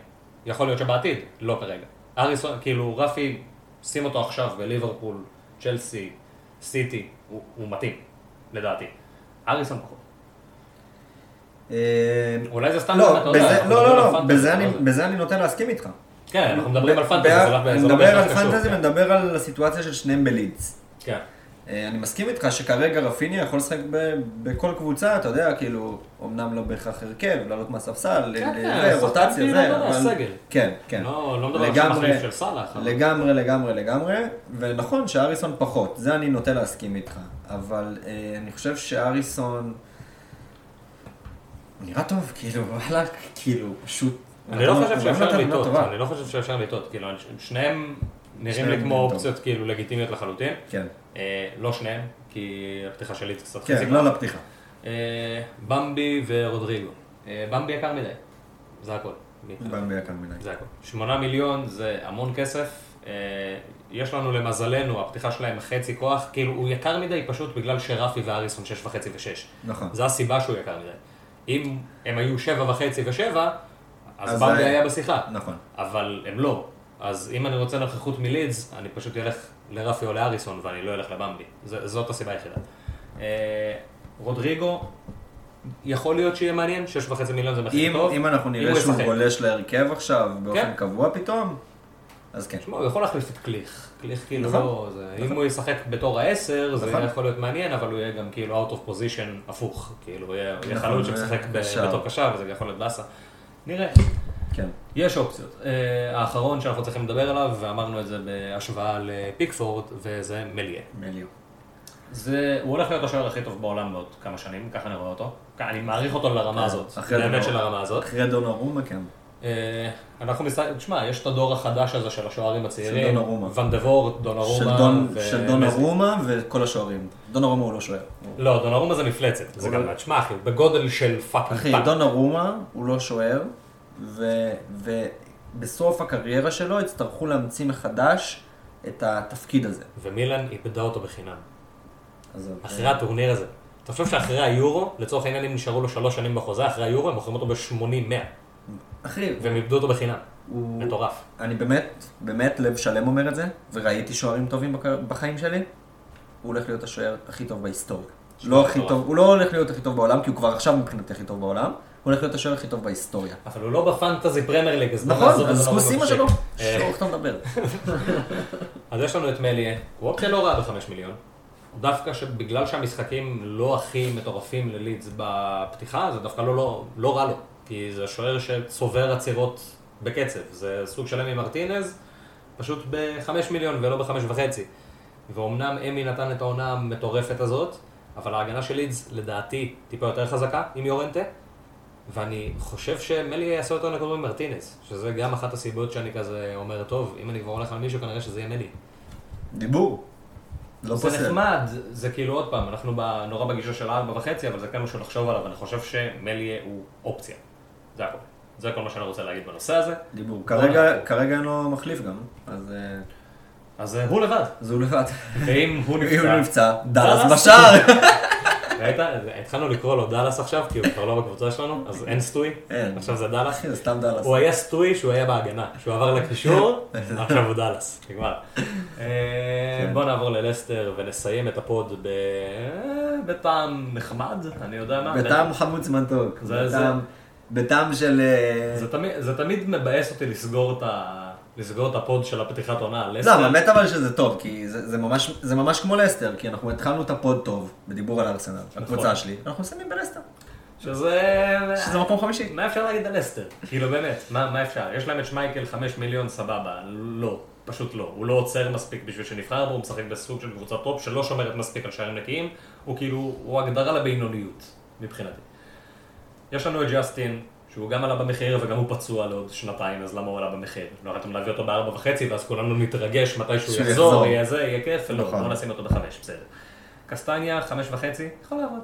יכול להיות שבעתיד, לא כרגע. אריסון, כאילו, רפי, שים אותו עכשיו בליברפול, צ'לסי, סיטי, הוא, הוא מתאים, לדעתי. אריסון פחות. אה, אולי זה סתם, לא, בזה- לא, לא, לא, בזה אני- בזה אני נוטה להסכים איתך. כן, אנחנו מדברים על פנטזי, זה לא- אני זה לא מדבר על קשור. פנטזי כן. ומדבר על הסיטואציה של שניהם בלידס. כן. אה, אני מסכים איתך שכרגע רפיניה יכול לשחק ב- בכל קבוצה, אתה יודע, כאילו, אמנם לא בהכרח הרכב, לעלות מהספסל, כן, ל- כן, זה, שחקן רוטציה, כאילו, זה, יודע, אבל... כן, כן. לא לא מדבר על מחליף של סאלח. לגמרי, לגמרי, לגמרי, ונכון שאריסון פחות, זה אני נוטה להסכים איתך, אבל אה, אני חושב שאריסון... נראה טוב, כאילו, (laughs) וואלה, כאילו, פשוט... אני לא חושב שאפשר לטעות. אני לא חושב שאפשר לטעות, כאילו, שניהם נראים לי כמו. אופציות כאילו לגיטימיות לחלוטין. כן, אה, לא שניהם, כי הפתיחה שלי קצת כן, חזיקה. לא לפתיחה. אה, במבי ורודריגו. אה, במבי יקר מדי, זה הכל. במבי יקר מדי. זה הכל. שמונה מיליון זה המון כסף. אה, יש לנו למזלנו, הפתיחה שלהם חצי כוח, כאילו הוא יקר מדי פשוט בגלל שרפי ואריסון שש וחצי ושש. נכון. זו הסיבה שהוא יקר מדי. אם הם היו שבע וחצי ושבע, אז אז במבי זה- היה בשיחה. נכון. אבל הם לא. אז אם אני רוצה נוכחות מלידס, אני פשוט אלך לרפי או לאריסון ואני לא אלך לבמבי. ז- זאת הסיבה היחידה. אה, רודריגו, יכול להיות שיהיה מעניין, 6.5 מיליון זה מחיר אם, טוב. אם אנחנו נראה הוא שהוא. גולש להרכב עכשיו באופן כן. קבוע פתאום, אז כן. תשמע, הוא יכול להחליף את קליך. קליך כאילו נכון. לא... זה, אם הוא ישחק בתור העשר, זה נכון. יכול להיות מעניין, אבל הוא יהיה גם כאילו out of position הפוך. כאילו, הוא יהיה נכון, חלוץ שמשחק. בתור קשר, וזה יכול להיות באסה. נראה. כן. יש אופציות. אה, האחרון שאנחנו צריכים לדבר עליו, ואמרנו את זה בהשוואה לפיקפורד, וזה מליה. מליו. זה, הוא הולך להיות השוער הכי טוב בעולם בעוד כמה שנים, ככה אני רואה אותו. אני מעריך אותו לרמה הזאת, כן, אחרי באמת של הרמה הזאת. אחרי דונרומה, כן. אה, אנחנו מסתכלים, תשמע, יש את הדור החדש הזה של השוערים הצעירים. דונרומה. ון דה וורט, דונרומה. של של דונרומה וכל השוערים. דונרומה הוא לא שוער. לא, דונרומה זה מפלצת. זה גם, לא- תשמע אחי, הוא בגודל של fucking אחי. דונרומה הוא לא שוער, ו- ובסוף הקריירה שלו יצטרכו להמציא מחדש את התפקיד הזה. ומילן איבדה אותו בחינם. אחרי הטורניר הזה. אתה חושב שאחרי היורו, לצורך העניין אם נשארו לו שלוש שנים בחוזה, אחרי היורו הם מוכרים אותו ב-80-100, אחי, והם איבדו אותו בחינם. הוא... מטורף. אני באמת, באמת לב שלם אומר את זה, וראיתי שוערים טובים בחיים שלי, הוא הולך להיות השוער הכי טוב בהיסטוריה. לא הכי. טוב, הוא לא הולך להיות הכי טוב בעולם, כי הוא כבר עכשיו מבחינתי הכי טוב בעולם, הולך להיות השוער הכי טוב בהיסטוריה. אבל הוא לא בפנטזי פרמייר ליג, אז נכון, אז כוס אימא שלו, איך אתה מדבר? אז יש לנו את מליה, הוא אופציה לא רעה בחמש מיליון. דווקא שבגלל שהמשחקים לא הכי מטורפים ללידס בפתיחה, זה דווקא לא, לא, לא רע לו. כי זה שוער שצובר עצירות בקצב. זה סוג שלם ממרטינז, פשוט בחמש מיליון ולא בחמש וחצי. ואומנם אמי נתן את העונה המטורפת הזאת, אבל ההגנה של לידס לדעתי טיפה יותר חזקה עם יורנטה. ואני חושב שמלי יעשה יותר נקודות ממרטינז, שזה גם אחת הסיבות שאני כזה אומר, טוב, אם אני כבר הולך על מישהו, כנראה שזה יהיה מלי. דיבור. לא זה פוסל. נחמד, זה כאילו עוד פעם, אנחנו נורא בגישה של ארבע וחצי, אבל זה כן משהו לחשוב עליו, אני חושב שמליה הוא אופציה. זה הכל. זה כל מה שאני רוצה להגיד בנושא הזה. דיבור. כרגע. כרגע אין לו מחליף גם, אז אה, אז אה, הוא לבד. אז הוא לבד. ואם הוא (laughs) אם הוא נפצע... נפצע, דאלאס. בשער. (laughs) ראית? התחלנו לקרוא לו דאלאס עכשיו, כי הוא כבר לא בקבוצה שלנו, אז אין סטוי. עכשיו זה דאלאס. אחי, (laughs) זה סתם דאלאס. הוא היה סטוי שהוא היה בהגנה, שהוא עבר לקישור, (laughs) עכשיו הוא דאלאס, נגמר. אה, בוא נעבור ללסטר ונסיים את ה pod בטעם נחמד, אני יודע מה. בטעם מתוק. זה- זה- בטעם- של... אה, זה תמיד, זה תמיד מבאס אותי לסגור את, ה... לסגור את ה pod של הפתיחת עונה. לא, לסטר, האמת אבל שזה טוב, כי זה, זה, ממש, זה ממש כמו לסטר, כי אנחנו התחלנו את ה pod טוב, בדיבור על ארסנל, הקבוצה שלי, אנחנו מסיימים בלסטר, שזה... שזה מקום חמישי. מה אפשר להגיד על לסטר? כאילו באמת, מה, מה אפשר? יש להם את שמייקל 5 מיליון סבבה, לא, פשוט לא. הוא לא עוצר מספיק בשביל שנבחר בו, הוא משחק בסוג של קבוצת top שלא שומרת מספיק על שערים נקיים, הוא כאילו, הוא הגדרה לבינוניות, מבחינתי. יש לנו את ג'סטין, שהוא גם עלה במחיר וגם הוא פצוע לעוד שנתיים, אז למה הוא עלה במחיר? לא יכולתם להביא אותו בארבע וחצי, ואז כולנו נתרגש מתי שהוא יחזור. יהיה זה, יהיה כיף, לא, נכון. בוא נשים אותו בחמש, בסדר. קסטניה, חמש וחצי, יכול לעבוד.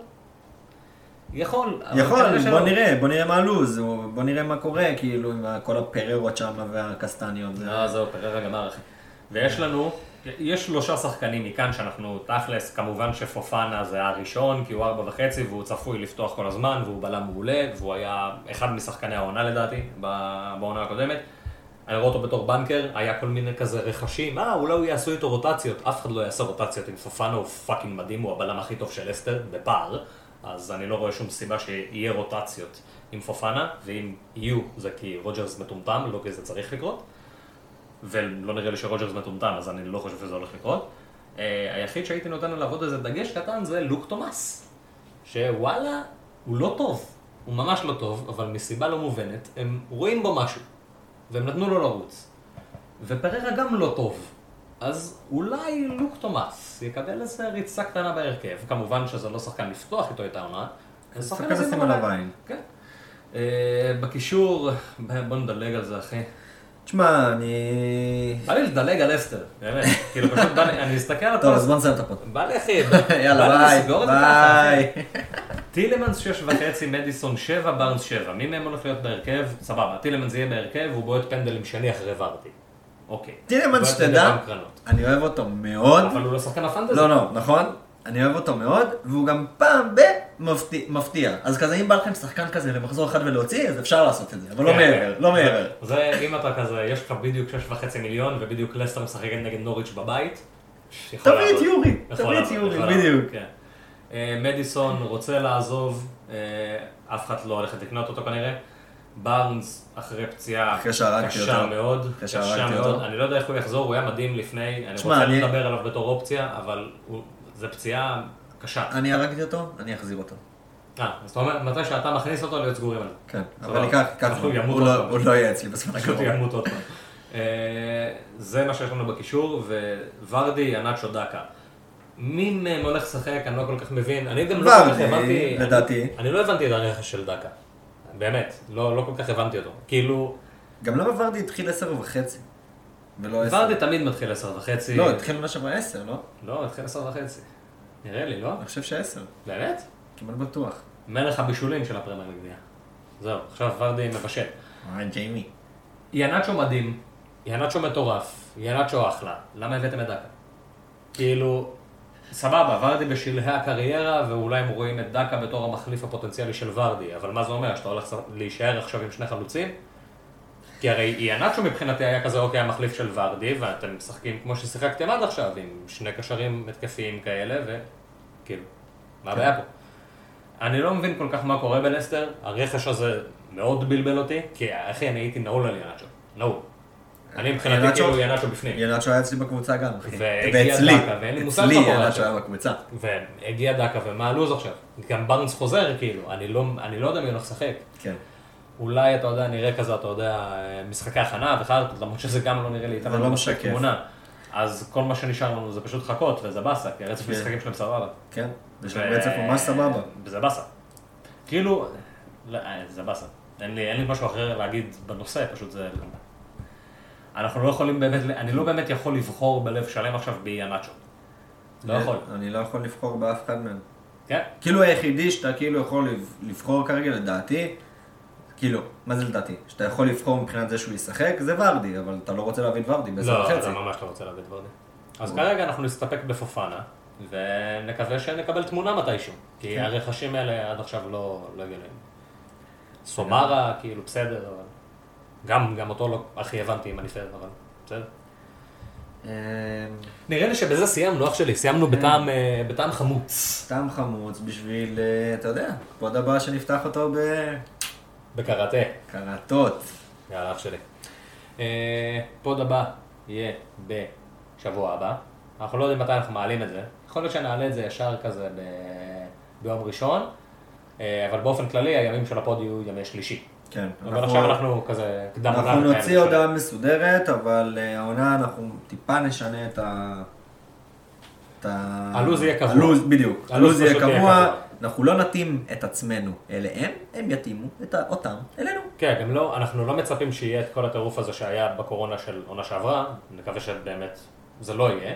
יכול, יכול, בוא. נראה, בוא נראה מה הלו"ז, בוא נראה מה קורה, כאילו, עם כל הפררות שם והקסטניות. לא, זהו, פררה גמר, אחי. ויש לנו, יש שלושה שחקנים מכאן שאנחנו תכלס, כמובן שפופנה זה הראשון, כי הוא ארבע וחצי והוא צפוי לפתוח כל הזמן, והוא בלם מעולה, והוא היה אחד משחקני העונה לדעתי, בעונה הקודמת. אני רואה אותו בתור banker, היה כל מיני כזה רכשים, אה, אולי הוא יעשו איתו רוטציות, אף אחד לא יעשה רוטציות עם פופנה, הוא fucking מדהים, הוא הבלם הכי טוב של לסטר, בפער, אז אני לא רואה שום סיבה שיהיה רוטציות עם פופנה, ואם יהיו, זה כי רוג'רס מטומטם, לא כי זה צריך לקרות. ולא נראה לי שרוג'רס מטומטם, אז אני לא חושב שזה הולך לקרות. Uh, היחיד שהייתי נותן עליו עוד איזה דגש קטן זה לוק תומאס. שוואלה, הוא לא טוב. הוא ממש לא טוב, אבל מסיבה לא מובנת, הם רואים בו משהו. והם נתנו לו לרוץ. ופררה גם לא טוב. אז אולי לוק תומאס יקבל איזה ריצה קטנה בהרכב. כמובן שזה לא שחקן לפתוח איתו את העונה. זה שחקן לשים עליו עין. כן. אה, בקישור, בוא נדלג על זה אחי. תשמע, אני... בא לי לדלג על לסטר, באמת. כאילו פשוט בא לי, אני מסתכל על טוב, כל... אז בוא נסיים את ה pod. בא לי אחי, (laughs) יאללה, ביי. ביי. טילמנס שש וחצי, מדיסון שבע, בארנס שבע. מי מהם הולך להיות בהרכב? סבבה, טילמנס יהיה בהרכב, הוא בועט פנדל עם שני אחרי ורדי. אוקיי. טילמנס, שתדע. אני אוהב אותו מאוד. אבל הוא לא שחקן ה fantasy. לא, לא, נכון? אני אוהב אותו מאוד, והוא גם פעם ב... מפתיע. אז כזה, אם בא לכם שחקן כזה למחזור אחד ולהוציא, אז אפשר לעשות את זה, אבל לא כן, מעבר, כן. לא מעבר. זה אם אתה כזה, יש לך בדיוק 6.5 מיליון, ובדיוק לסטר משחקת נגד נוריץ' בבית. תביא את. יורי, תביא את יורי, בדיוק. כן. אה, מדיסון רוצה לעזוב, אה, אף אחד לא הולך לקנות אותו כנראה. בארנס אחרי פציעה קשה. מאוד, קשה מאוד. אני לא יודע איך הוא יחזור, הוא היה מדהים לפני, אני תשמע, רוצה אני- לדבר עליו בתור אופציה, אבל הוא- זו פציעה קשה. אני הרגתי אותו, אני אחזיר אותו. אה, אז אתה אומר, מתי שאתה מכניס אותו, להיות סגורים על זה. כן. אבל ייקח, הוא עוד לא-. הוא לא יהיה אצלי בזמן פשוט הקרוב. ימות עוד פעם. אה, זה מה שיש לנו בקישור, וורדי, ינאצ'ו דקה. מי מהם הולך לשחק, אני לא כל כך מבין. אני גם לא כל כך הבנתי... לדעתי. אני לא הבנתי את הרכש של דקה. באמת, לא לא כל כך הבנתי אותו. כאילו, גם למה ורדי התחיל עשר וחצי? ולא עשר? ורדי תמיד מתחיל עשר וחצי. לא, התחיל עונה שעברה עשר, לא? לא, התחיל עשר וחצי. נראה לי, לא? אני חושב שעשר, באמת? כמעט בטוח. מלך הבישולים של הפרמייר ליג. זהו, עכשיו ורדי מבשל. אה, ג'יימי. ינאצ'ו מדהים, ינאצ'ו מטורף, ינאצ'ו אחלה, למה הבאתם את דקה? כאילו, סבבה, ורדי בשלהי הקריירה, ואולי הם רואים את דקה בתור המחליף הפוטנציאלי של ורדי, אבל מה זה אומר, שאתה הולך להישאר עכשיו עם שני חלוצים? כי הרי ינאצ'ו מבחינתי היה כזה, אוקיי, המחליף של ורדי, ואתם משחקים כמו ששיחקתם עד עכשיו, עם שני קשרים התקפיים כאלה, וכאילו, מה הבעיה פה? אני לא מבין כל כך מה קורה בלסטר, הרכש הזה מאוד בלבל אותי, כי אחי, אני הייתי נעול על ינאצ'ו, נעול. אני מבחינתי כאילו ינאצ'ו בפנים. ינאצ'ו היה אצלי בקבוצה גם, אחי. ואצלי, אצלי ינאצ'ו עכשיו. היה בקבוצה. והגיע דקה, ומה הלו"ז עכשיו? גם בארנס חוזר, כאילו, אני לא, אני לא יודע מי הולך לשחק. כן. אולי, אתה יודע, נראה כזה, אתה יודע, משחקי הכנה וחרטות, למרות שזה גם לא נראה לי, איתנו לא מספיק משקף. תמונה. אז כל מה שנשאר לנו זה פשוט לחכות, וזה באסה, כי הרצף כן. משחקים שלהם סבבה. כן. יש להם רצף ממש סבבה. וזה באסה. כאילו, לא, אה, זה באסה. אין לי, אין לי משהו אחר להגיד בנושא, פשוט זה... אנחנו לא יכולים באמת, אני לא באמת יכול לבחור בלב שלם עכשיו ביאנצ'ו. לא יכול. אני לא יכול לבחור באף אחד מהם. כן? כאילו היחידי שאתה כאילו יכול לב- לבחור כרגע לדעתי, כאילו, מה זה לדעתי? שאתה יכול לבחור מבחינת זה שהוא ישחק, זה ורדי, אבל אתה לא רוצה להביא את ורדי בעשר לא, וחצי. אתה ממש לא רוצה להביא דברים. אז כרגע אנחנו נסתפק בפופנה, ונקווה שנקבל תמונה מתישהו. כי כן. הרכשים האלה עד עכשיו לא לא הגיוניים. סומרה, כאילו, בסדר, אבל... גם, גם אותו לא הכי הבנתי אם אני פייר, אבל בסדר. אמ, נראה לי שבזה סיימנו, אח שלי, סיימנו בטעם, אה, בטעם חמוץ. סתם חמוץ בשביל, אה, אתה יודע, pod הבא שנפתח אותו בקראטה. בקרטות. יאללה, אח שלי. אה, pod הבא יהיה בשבוע הבא. אנחנו לא יודעים מתי אנחנו מעלים את זה. יכול להיות שנעלה את זה ישר כזה ב... ביום ראשון, אה, אבל באופן כללי הימים של ה pod יהיו ימי שלישי. כן. אבל עכשיו אנחנו כזה קדם אנחנו עונה נוציא כאלה. הודעה מסודרת, אבל אה, העונה אנחנו טיפה נשנה את ה... הלו"ז יהיה קבוע. הלו"ז, בדיוק. הלו"ז הלו"ז יהיה פשוט יהיה קבוע. אנחנו לא נתאים את עצמנו אליהם, הם יתאימו את אותם אלינו. כן, גם לא, אנחנו לא מצפים שיהיה את כל הטירוף הזה שהיה בקורונה של עונה שעברה, נקווה שבאמת זה לא יהיה,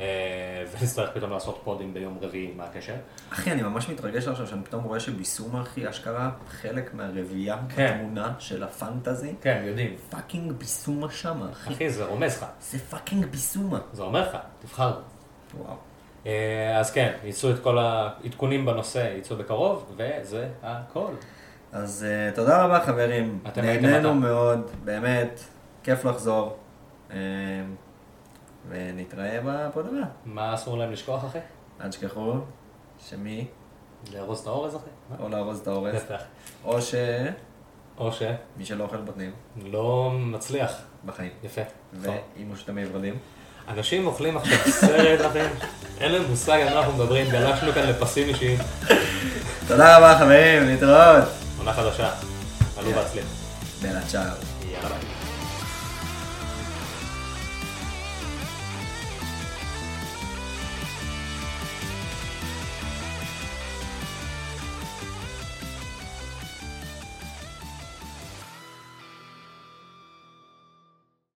אה, (laughs) ונצטרך פתאום לעשות פודים ביום רביעי, מה הקשר? אחי, אני ממש מתרגש עכשיו שאני פתאום רואה שביסומה, אחי, אשכרה חלק מהרביעייה כן. בתמונה של ה fantasy. כן, יודעים. fucking ביסומה שמה, אחי. אחי, זה רומז לך, זה fucking ביסומה. זה אומר לך, תבחר. וואו. אה, אז כן, יצאו את כל העדכונים בנושא, יצאו בקרוב, וזה הכל. אז uh, תודה רבה חברים, נהנינו. מאוד, באמת, כיף לחזור, uh, ונתראה ב pod הבא. מה אסור להם לשכוח, אחי? אל תשכחו שמי, לארוז את האורז, אחי? או לארוז את האורז, בטח. או שמי או שלא אוכל בוטנים שלא מצליח. בחיים, יפה. ואם הוא שתמי ורדים. אנשים אוכלים עכשיו סרט, אחי. אין להם מושג על מה אנחנו מדברים, גלשנו כאן לפסים אישיים. תודה רבה חברים, להתראות. עונה חדשה. עלו והצליח. בלה צ'או. יאללה.